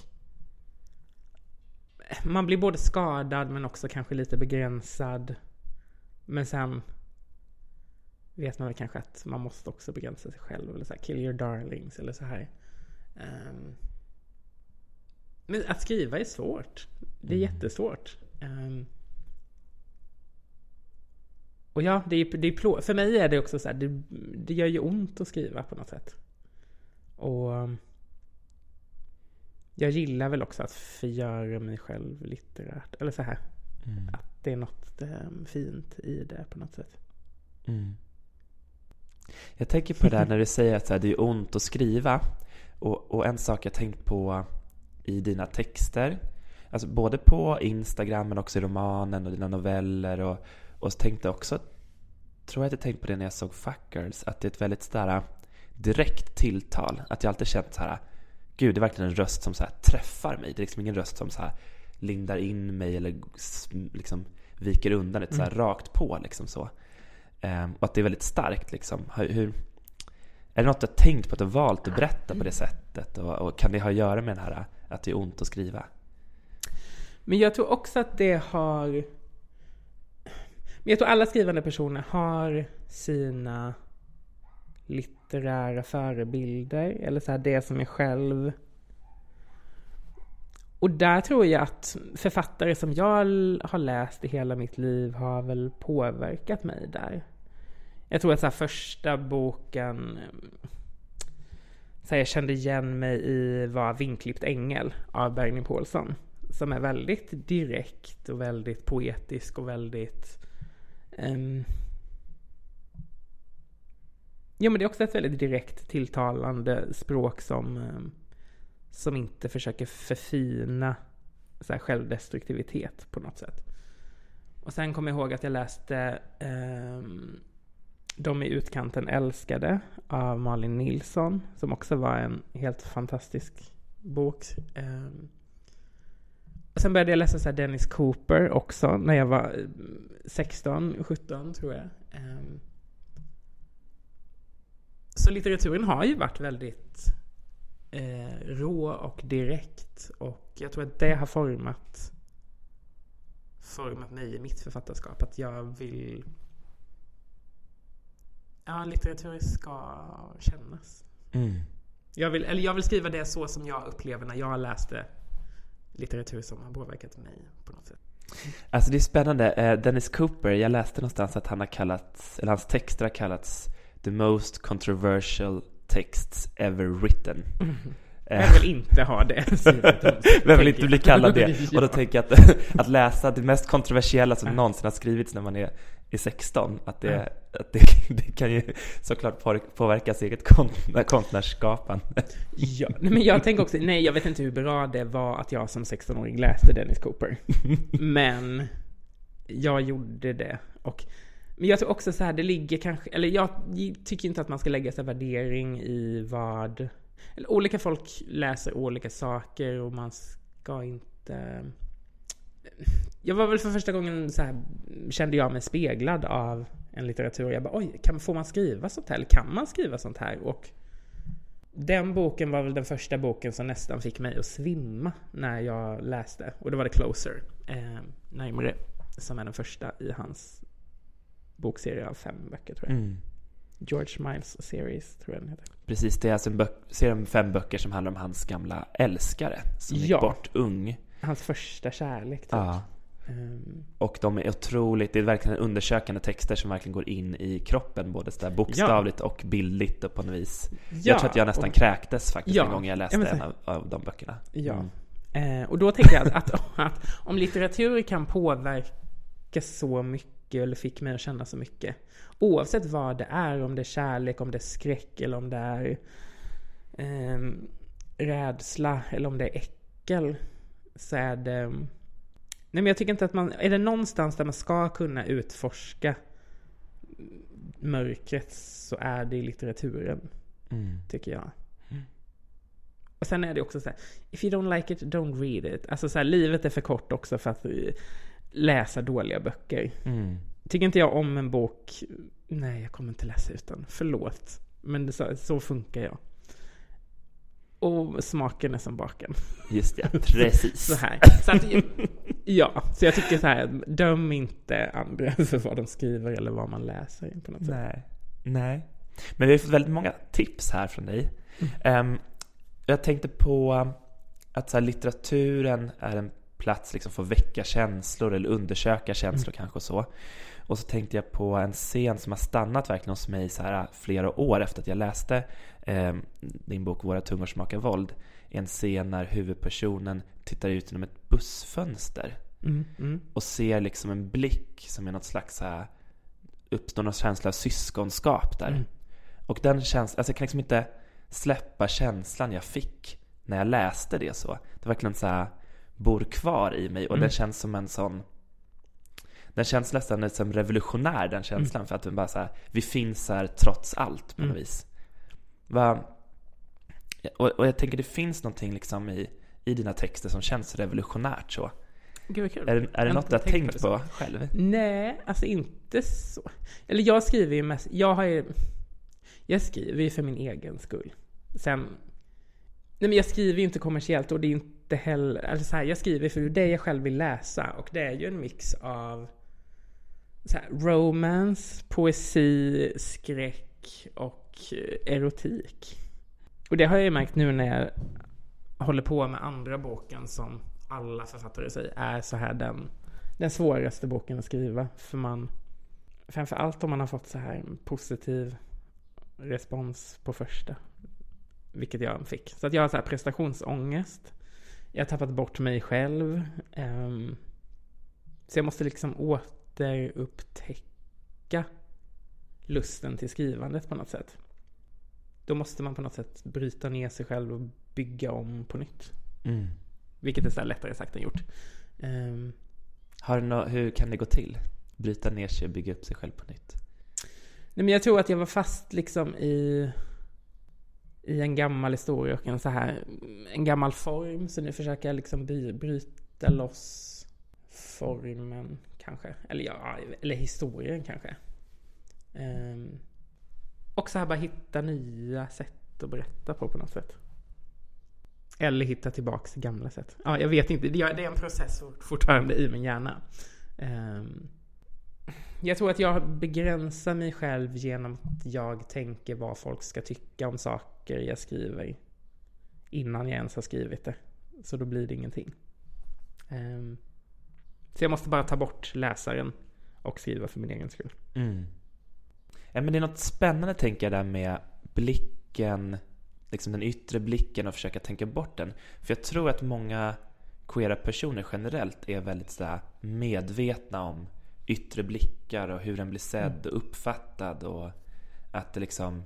man blir både skadad men också kanske lite begränsad. Men sen vet man väl kanske att man måste också begränsa sig själv. Eller så här, kill your darlings eller så här. Ehm, men att skriva är svårt. Det är Mm. jättesvårt. Ehm, och ja, det är, det är för mig är det också så här, det, det gör ju ont att skriva på något sätt. Och jag gillar väl också att förgöra mig själv litterärt. Eller så här, Mm. att det är något eh, fint i det på något sätt. Mm. Jag tänker på det där när du säger att här, det är ont att skriva. Och, och en sak jag tänkt på i dina texter, alltså både på Instagram men också i romanen och dina noveller och, och så tänkte också, tror jag att jag tänkte på det när jag såg Fuckers, att det är ett väldigt sådär direkt tilltal. Att jag alltid känt så här, gud det är verkligen en röst som så träffar mig. Det är liksom ingen röst som så lindar in mig eller liksom viker undan ett så här rakt på liksom så. Ehm, och att det är väldigt starkt liksom. Hur, hur, är det något du har tänkt på att du har valt att berätta på det sättet? Och, och kan det ha att göra med det här att det är ont att skriva? Men jag tror också att det har... Men jag tror alla skrivande personer har sina litterära förebilder. Eller så här det som är själv. Och där tror jag att författare som jag har läst i hela mitt liv har väl påverkat mig där. Jag tror att så här första boken så här, jag kände igen mig i var Vinklippt ängel av Bergny Paulsson. Som är väldigt direkt och väldigt poetisk och väldigt... Um, ja men det är också ett väldigt direkt tilltalande språk som, um, som inte försöker förfina så här, självdestruktivitet på något sätt. Och sen kommer jag ihåg att jag läste um, De i utkanten älskade av Malin Nilsson, som också var en helt fantastisk bok. Um, och sen började jag läsa så Dennis Cooper också när jag var 16, 17 tror jag. Um, så litteraturen har ju varit väldigt eh, rå och direkt. Och jag tror att det har format format mig i mitt författarskap. Att jag vill... Ja, litteratur ska kännas. Mm. Jag vill, eller jag vill skriva det så som jag upplever när jag läste litteratur som har påverkat mig på något sätt. Alltså det är spännande. Eh, Dennis Cooper, jag läste någonstans att han har kallats, eller hans texter har kallats the most controversial texts ever written. Mm. Jag vill inte ha det. Vem vill inte bli kallad det? Och då tänker jag att, att läsa det mest kontroversiella som någonsin har skrivits när man är, är 16, att det, att det, det kan ju såklart påverka ens eget konstnärsskapande. Ja, men jag tänker också, nej jag vet inte hur bra det var att jag som 16-åring läste Dennis Cooper. Men jag gjorde det. Och men jag tror också så här, det ligger kanske, eller jag tycker inte att man ska lägga sig värdering i vad eller, olika folk läser olika saker och man ska inte... Jag var väl för första gången så här, kände jag mig speglad av en litteratur. Jag bara oj, kan, får man skriva sånt här? Eller kan man skriva sånt här? Och den boken var väl den första boken som nästan fick mig att svimma när jag läste. Och då var det Closer, eh, närmare, som är den första i hans bokserie av fem böcker tror jag. Mm. George Miles Series, tror jag den heter. Precis, det är alltså en serie med fem böcker som handlar om hans gamla älskare som gick bort ung. Hans första kärlek, typ. Ja. Um... Och de är otroligt, det är verkligen undersökande texter som verkligen går in i kroppen, både så bokstavligt ja. och bildligt och på något vis. Ja. Jag tror att jag nästan och... kräktes faktiskt ja. en gång jag läste en av, av de böckerna. Ja. Mm. Eh, och då tänker jag att, att, att om litteratur kan påverka så mycket, eller fick mig att känna så mycket, Oavsett vad det är, om det är kärlek, om det är skräck eller om det är eh, rädsla eller om det är äckel. Så är det... Nej men jag tycker inte att man... Är det någonstans där man ska kunna utforska mörkret så är det i litteraturen. Mm. Tycker jag. Mm. Och sen är det också så här, if you don't like it, don't read it. Alltså så här, livet är för kort också för att läsa dåliga böcker. Mm. Tycker inte jag om en bok, nej jag kommer inte läsa ut den. Förlåt. Men så, så funkar jag. Och smaken är som baken. Just det, precis. så här. Så att, ja, så jag tycker så här, döm inte andra för vad de skriver eller vad man läser på något sätt. Nej. Nej. Men vi har fått väldigt många tips här från dig. Mm. Um, jag tänkte på att så här, litteraturen är en plats liksom för att väcka känslor eller undersöka känslor mm. kanske och så. Och så tänkte jag på en scen som har stannat verkligen hos mig så här flera år efter att jag läste eh, din bok Våra tungor smakar våld. En scen när huvudpersonen tittar ut genom ett bussfönster mm, mm. och ser liksom en blick som är något slags så här, uppstår någon känsla av syskonskap där. Mm. Och den känslan, alltså jag kan liksom inte släppa känslan jag fick när jag läste det så. Det verkligen så här bor kvar i mig och den mm. känns som en sån den känns nästan som revolutionär den känslan mm. för att den bara så här, vi finns här trots allt på något mm. vis. Va, och, och, jag tänker det finns någonting liksom i, i dina texter som känns revolutionärt så. Gud. Är, det, är det något du har tänkt på, på själv? Nej, alltså inte så. Eller jag skriver ju mest, jag har ju, jag skriver ju för min egen skull. Sen, nej men jag skriver ju inte kommersiellt och det är inte heller, alltså så här, jag skriver för det jag själv vill läsa och det är ju en mix av så här, romance, poesi, skräck och eh, erotik. Och det har jag ju märkt nu när jag håller på med andra boken som alla författare säger är så här den, den svåraste boken att skriva. För man, framförallt om man har fått så här positiv respons på första. Vilket jag fick. Så att jag har så här prestationsångest. Jag har tappat bort mig själv. Ehm, så jag måste liksom återupptäcka lusten till skrivandet på något sätt. Då måste man på något sätt bryta ner sig själv och bygga om på nytt. Mm. Vilket är så lättare sagt än gjort. Ehm, Har nå- hur kan det gå till? Bryta ner sig och bygga upp sig själv på nytt? Nej men jag tror att jag var fast liksom i i en gammal historia och en så här en gammal form. Så nu försöker jag liksom by, bryta loss formen kanske. Eller ja, eller historien kanske. Um, och så här bara hitta nya sätt att berätta på på något sätt. Eller hitta tillbaks till gamla sätt. Ja, jag vet inte. Det är en process fortfarande i min hjärna. Um, jag tror att jag begränsar mig själv genom att jag tänker vad folk ska tycka om saker jag skriver innan jag ens har skrivit det. Så då blir det ingenting. Ehm, så jag måste bara ta bort läsaren och skriva för min egen skull. Mm. Ja, men det är något spännande tänker jag där med blicken, liksom den yttre blicken och försöka tänka bort den. För jag tror att många queera personer generellt är väldigt så medvetna om yttre blickar och hur den blir sedd och uppfattad och att det liksom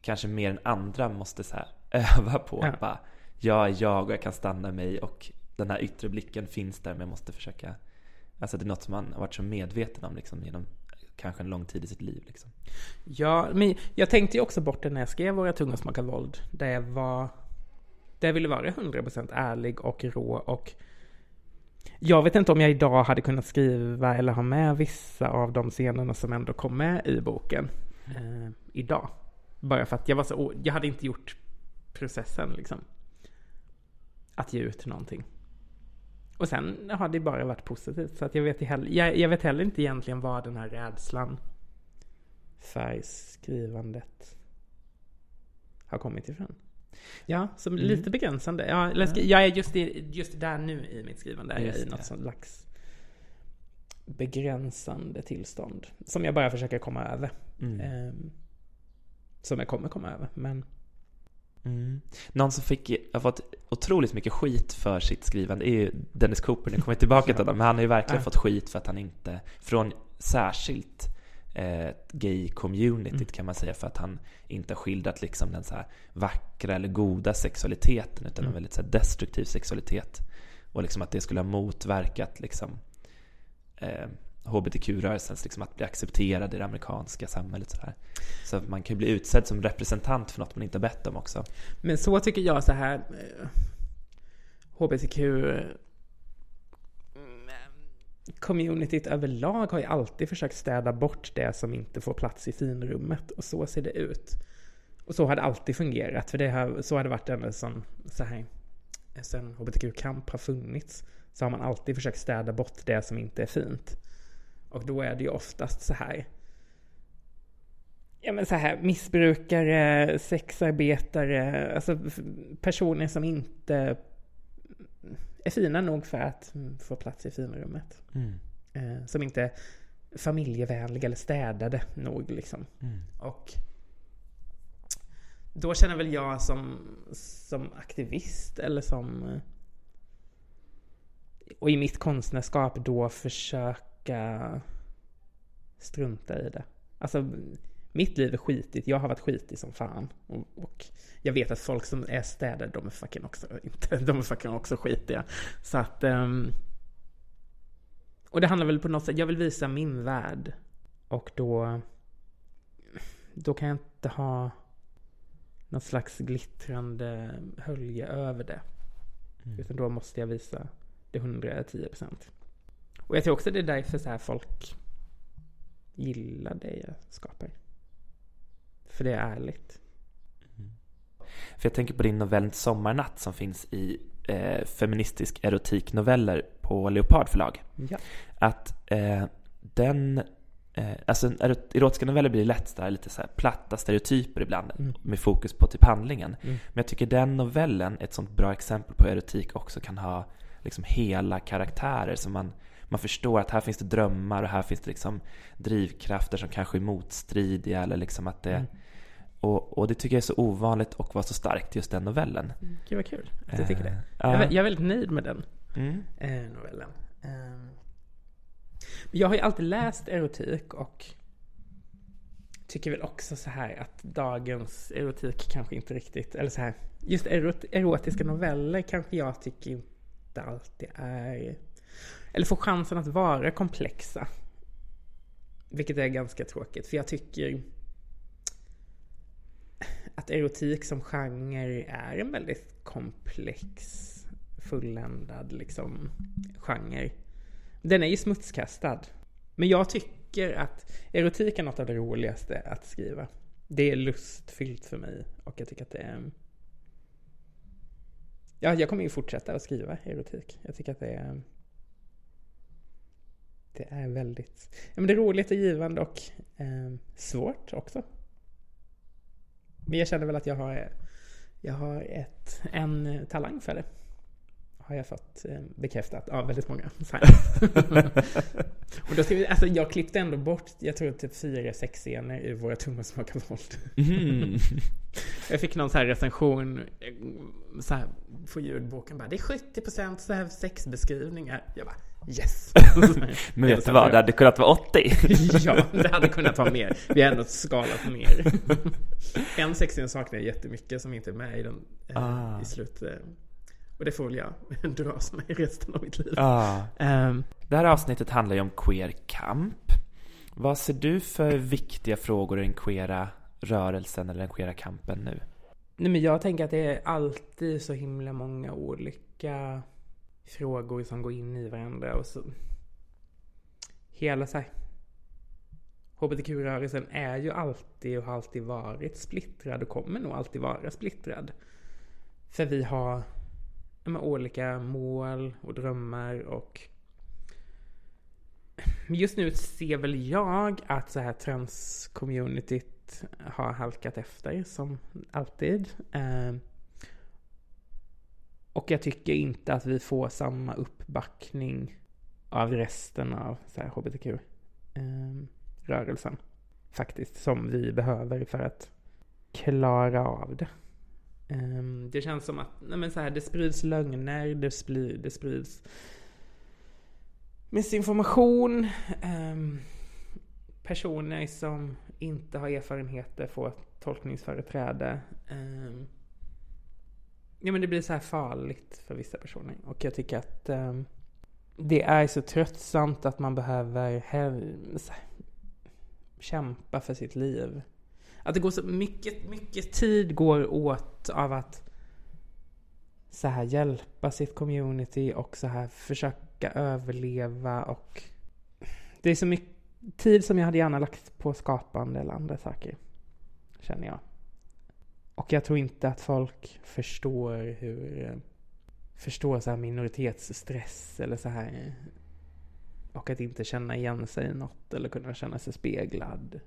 kanske mer än andra måste så här öva på Ja. bara jag är jag och jag kan stanna mig och den här yttre blicken finns där men jag måste försöka Alltså det är något som man har varit så medveten om liksom genom kanske en lång tid i sitt liv liksom. Ja, men jag tänkte ju också bort det när jag skrev Våra tungor smakar våld. Där jag var... Där jag ville vara 100% ärlig och rå och... Jag vet inte om jag idag hade kunnat skriva eller ha med vissa av de scenerna som ändå kom med i boken. Eh, idag. Bara för att jag var så... Jag hade inte gjort processen liksom. Att ge ut någonting. Och sen har det bara varit positivt. Så att jag vet, heller, jag, jag vet heller inte egentligen vad den här rädslan för skrivandet har kommit ifrån. Ja, som Mm. lite begränsande. Ja, jag är just, i, just där nu i mitt skrivande. Är jag i något slags begränsande tillstånd. Som jag bara försöker komma över. Mm. Ehm, som jag kommer komma över. Men Mm. Någon som fick, har fått otroligt mycket skit för sitt skrivande är ju Dennis Cooper. Nu kommer jag tillbaka till honom, men han har ju verkligen Ja. fått skit för att han inte, från särskilt eh, gay-communityt Mm. kan man säga, för att han inte har skildrat liksom den så här vackra eller goda sexualiteten, utan en Mm. väldigt så destruktiv sexualitet. Och liksom att det skulle ha motverkat liksom eh, HBTQ-rörelsens, liksom att bli accepterad i det amerikanska samhället. Så, så att man kan ju bli utsedd som representant för något man inte har bett om också. Men så tycker jag så här eh, HBTQ-communityt eh, överlag har ju alltid försökt städa bort det som inte får plats i finrummet och så ser det ut. Och så har det alltid fungerat för det har, så har det varit ända sedan, så här sen HBTQ-kamp har funnits så har man alltid försökt städa bort det som inte är fint. Och då är det ju oftast så här ja men så här missbrukare, sexarbetare, alltså personer som inte är fina nog för att få plats i finrummet. Mm. Eh, som inte är familjevänliga eller städade nog liksom. Mm. Och då känner väl jag som, som aktivist eller som och i mitt konstnärskap då försöka strunta i det. Alltså mitt liv är skitigt, jag har varit skitig som fan. Och, och jag vet att folk som är städade, de är fucking också, inte, de är fucking också skitiga. Så att... ehm, och det handlar väl på något sätt, jag vill visa min värld. Och då... Då kan jag inte ha något slags glittrande hölje över det. Mm. Utan då måste jag visa det 110%. Och jag tror också det är därför så här folk gillar det jag skapar. För det är ärligt. För jag tänker på din novell Sommarnatt som finns i eh, feministisk erotiknoveller på Leopard förlag. Ja. Att eh, den, eh, alltså erot- erotiska noveller blir lätt här, lite så här platta stereotyper ibland Mm. med fokus på typ handlingen. Mm. Men jag tycker den novellen är ett sånt bra exempel på hur erotik också kan ha liksom hela karaktärer som man, man förstår att här finns det drömmar och här finns det liksom drivkrafter som kanske är motstridiga eller liksom att det Mm. Och, och det tycker jag är så ovanligt och var så starkt, just den novellen. Gud vad kul att du tycker det. Eh, Jag, är, jag är väldigt nöjd med den Mm. eh, novellen. Eh, jag har ju alltid läst erotik och tycker väl också så här att dagens erotik kanske inte riktigt, eller så här, just erot, erotiska noveller kanske jag tycker inte alltid är, eller får chansen att vara komplexa. Vilket är ganska tråkigt, för jag tycker att erotik som genre är en väldigt komplex, fulländad liksom genre. Den är ju smutskastad. Men jag tycker att erotik är något av det roligaste att skriva. Det är lustfyllt för mig och jag tycker att det är... Ja, jag kommer ju fortsätta att skriva erotik. Jag tycker att det är... Det är väldigt... Ja, men det är roligt och givande och eh, svårt också. Men jag känner väl att jag har, jag har ett, en talang för det. Har jag fått eh, bekräftat av väldigt många. Och då ska vi, alltså jag klippte ändå bort, jag tror typ fyra sexscener ur Våra tummar smakar våld. Mm. Jag fick någon så här recension eh, så här, på ljudboken bara, det är 70% så här sexbeskrivningar. Jag bara, yes! Men vet du vad, det hade kunnat vara 80. ja, det hade kunnat vara mer. Vi har ändå skalat ner. En sexscen saknar jag jättemycket som inte är med i den eh, Ah. i slut. Eh, och det får väl jag dras med resten av mitt liv. Ja. Ehm, Det här avsnittet handlar ju om queer kamp. Vad ser du för viktiga frågor i den queera rörelsen eller den queera kampen nu? nej men jag tänker att det är alltid så himla många olika frågor som går in i varandra och så hela så här HBTQ-rörelsen är ju alltid och har alltid varit splittrad och kommer nog alltid vara splittrad. För vi har med, olika mål och drömmar och just nu ser väl jag att så här transcommunityt har halkat efter som alltid. Eh, och jag tycker inte att vi får samma uppbackning av resten av hbtq-rörelsen. Ehm, faktiskt, som vi behöver för att klara av det. Ehm, det känns som att nej men så här, det sprids lögner, det, spri, det sprids missinformation. Ehm, personer som inte har erfarenheter får tolkningsföreträde. Ja men det blir så här farligt för vissa personer. Och jag tycker att eh, det är så tröttsamt att man behöver här, kämpa för sitt liv. Att det går så mycket, mycket tid går åt av att så här hjälpa sitt community och så här försöka överleva och det är så mycket tid som jag hade gärna lagt på skapande eller andra saker. Känner jag. Och jag tror inte att folk förstår hur eh, förstår så här minoritetsstress eller så här och att inte känna igen sig i något eller kunna känna sig speglad.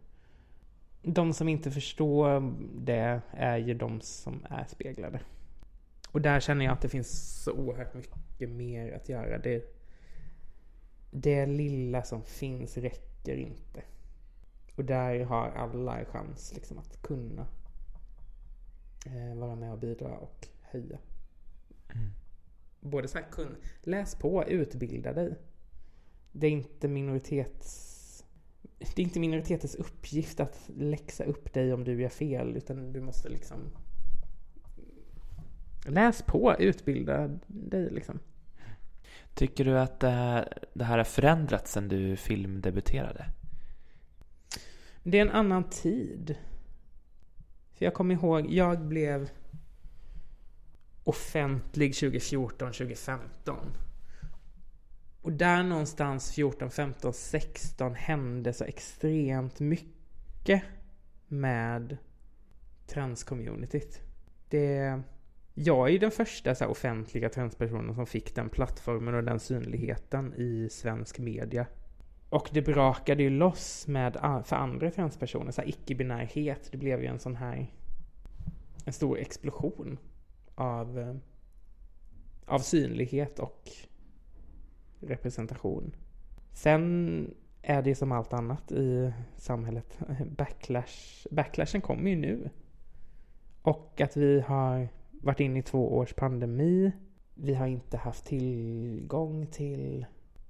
De som inte förstår det är ju de som är speglade. Och där känner jag att det finns så oerhört mycket mer att göra. Det, det lilla som finns räcker inte. Och där har alla en chans liksom att kunna vara med och bidra och höja. Både så här, kun, läs på, utbilda dig. Det är inte minoritets... Det är inte minoritetens uppgift att läxa upp dig om du gör fel, utan du måste liksom... Läs på, utbilda dig liksom. Tycker du att eh, det här har förändrats sen du filmdebuterade? Det är en annan tid. För jag kommer ihåg, jag blev offentlig 2014, 2015. Och där någonstans 14, 15, 16 hände så extremt mycket med transcommunityt. Det... Jag är ju den första så här, offentliga transpersonen som fick den plattformen och den synligheten i svensk media. Och det brakade ju loss med, för andra transpersoner, så här icke-binärhet. Det blev ju en sån här, en stor explosion av, eh, av synlighet och representation. Sen är det som allt annat i samhället. Backlash, backlashen kommer ju nu. Och att vi har varit inne i två års pandemi. Vi har inte haft tillgång till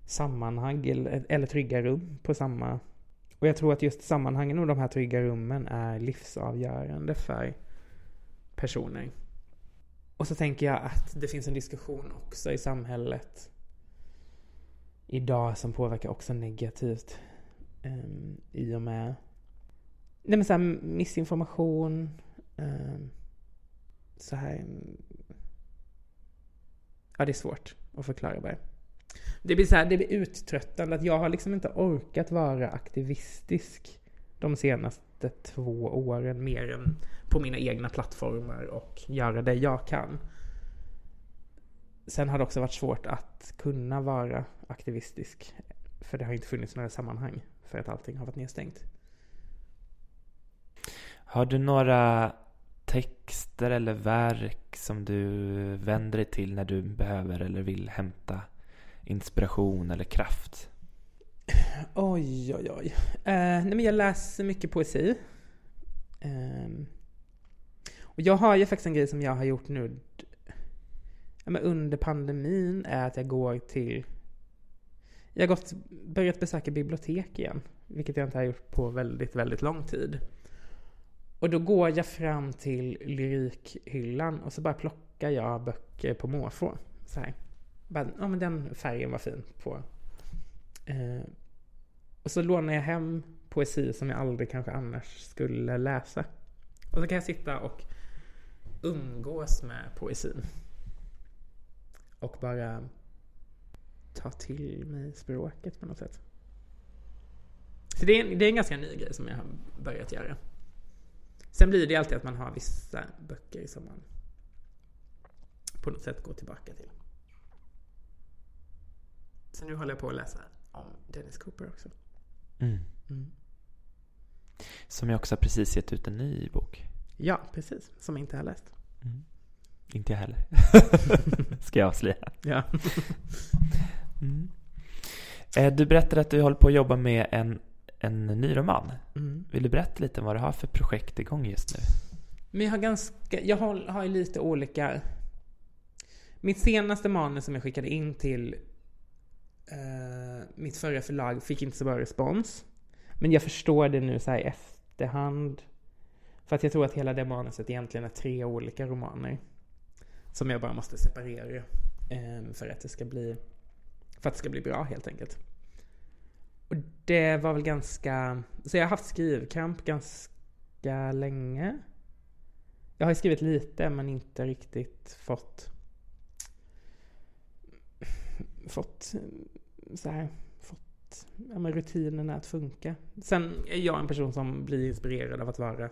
sammanhang eller, eller trygga rum på samma... Och jag tror att just sammanhangen och de här trygga rummen är livsavgörande för personer. Och så tänker jag att det finns en diskussion också i samhället idag som påverkar också negativt um, i och med nej men så här, missinformation, um, så här... Ja, det är svårt att förklara bara. Det blir så här, det blir uttröttande att jag har liksom inte orkat vara aktivistisk de senaste två åren mer än på mina egna plattformar och göra det jag kan. Sen har det också varit svårt att kunna vara aktivistisk. För det har inte funnits några sammanhang för att allting har varit nedstängt. Har du några texter eller verk som du vänder dig till när du behöver eller vill hämta inspiration eller kraft? Oj, oj, oj. Eh, nej, men jag läser mycket poesi. Eh, och jag har ju faktiskt en grej som jag har gjort nu ja, under pandemin är att jag går till... Jag har gått, börjat besöka bibliotek igen, vilket jag inte har gjort på väldigt, väldigt lång tid. Och då går jag fram till lyrikhyllan och så bara plockar jag böcker på måfå. Så här. Bara, ja men den färgen var fin på. Eh, och så lånar jag hem poesi som jag aldrig kanske annars skulle läsa. Och så kan jag sitta och umgås med poesin. Och bara ta till mig språket på något sätt. Så det är, det är en ganska ny grej som jag har börjat göra. Sen blir det alltid att man har vissa böcker som man på något sätt går tillbaka till. Så nu håller jag på att läsa om Dennis Cooper också. Mm. Mm. Som jag också precis gett ut en ny bok. Ja, precis. Som jag inte har läst. Mm. Inte jag heller. Ska jag avslöja. Ja. Mm. Eh, Du berättade att du håller på att jobba med en, en ny roman. Mm. Vill du berätta lite om vad du har för projekt igång just nu? Men jag har ganska, jag har, har lite olika... Mitt senaste manus som jag skickade in till eh, mitt förra förlag fick inte så bra respons. Men jag förstår det nu så här i efterhand. För att jag tror att hela det manuset egentligen är tre olika romaner. Som jag bara måste separera. Eh, för att det ska bli... För att det ska bli bra helt enkelt. Och det var väl ganska... Så jag har haft skrivkramp ganska länge. Jag har skrivit lite men inte riktigt fått fått så här, fått ja, men rutinerna att funka. Sen är jag en person som blir inspirerad av att vara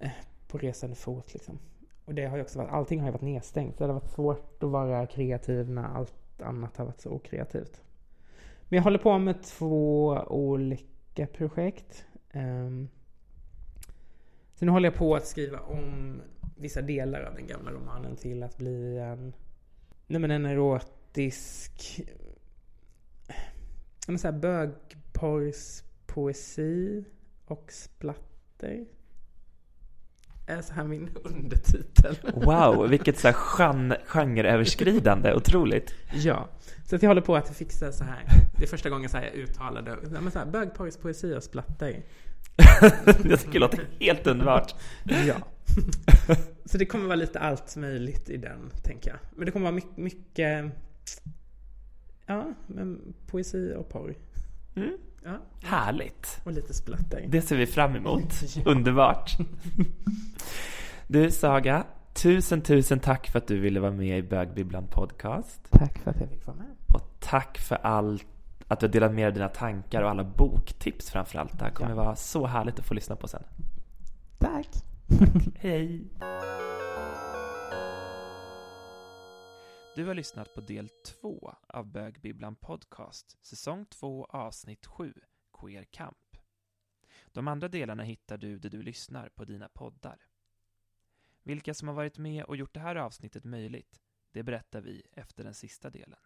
eh, på resande fot liksom. Och det har ju också varit, allting har ju varit nedstängt. Det har varit svårt att vara kreativ när allt annat har varit så okreativt. Men jag håller på med två olika projekt. Um, så nu håller jag på att skriva om vissa delar av den gamla romanen till att bli en, nej men en erotisk, en sån här bögporrspoesi och splatter. Är så här min undertitel. Wow, vilket så här gen- genreöverskridande, otroligt. Ja, så att jag håller på att fixa så här. Det är första gången så här jag uttalade, men så här, bögporrspoesi och splatter. Jag tycker det låter helt underbart. Ja. Så det kommer vara lite allt möjligt i den, tänker jag. Men det kommer vara mycket, mycket ja, men poesi och porr. Mm. Ja, Härligt. och lite splatter. Det ser vi fram emot. Ja. Underbart. Du Saga, tusen tusen tack för att du ville vara med i Bögbibblan podcast. Tack för att jag fick vara med. Och tack för allt att du har delat med dig av dina tankar och alla boktips framförallt. Det här kommer Ja. vara så härligt att få lyssna på sen. Tack. Hej! Du har lyssnat på del två av Bögbibblan Podcast, säsong 2, avsnitt 7, Queer Camp. De andra delarna hittar du där du lyssnar på dina poddar. Vilka som har varit med och gjort det här avsnittet möjligt, det berättar vi efter den sista delen.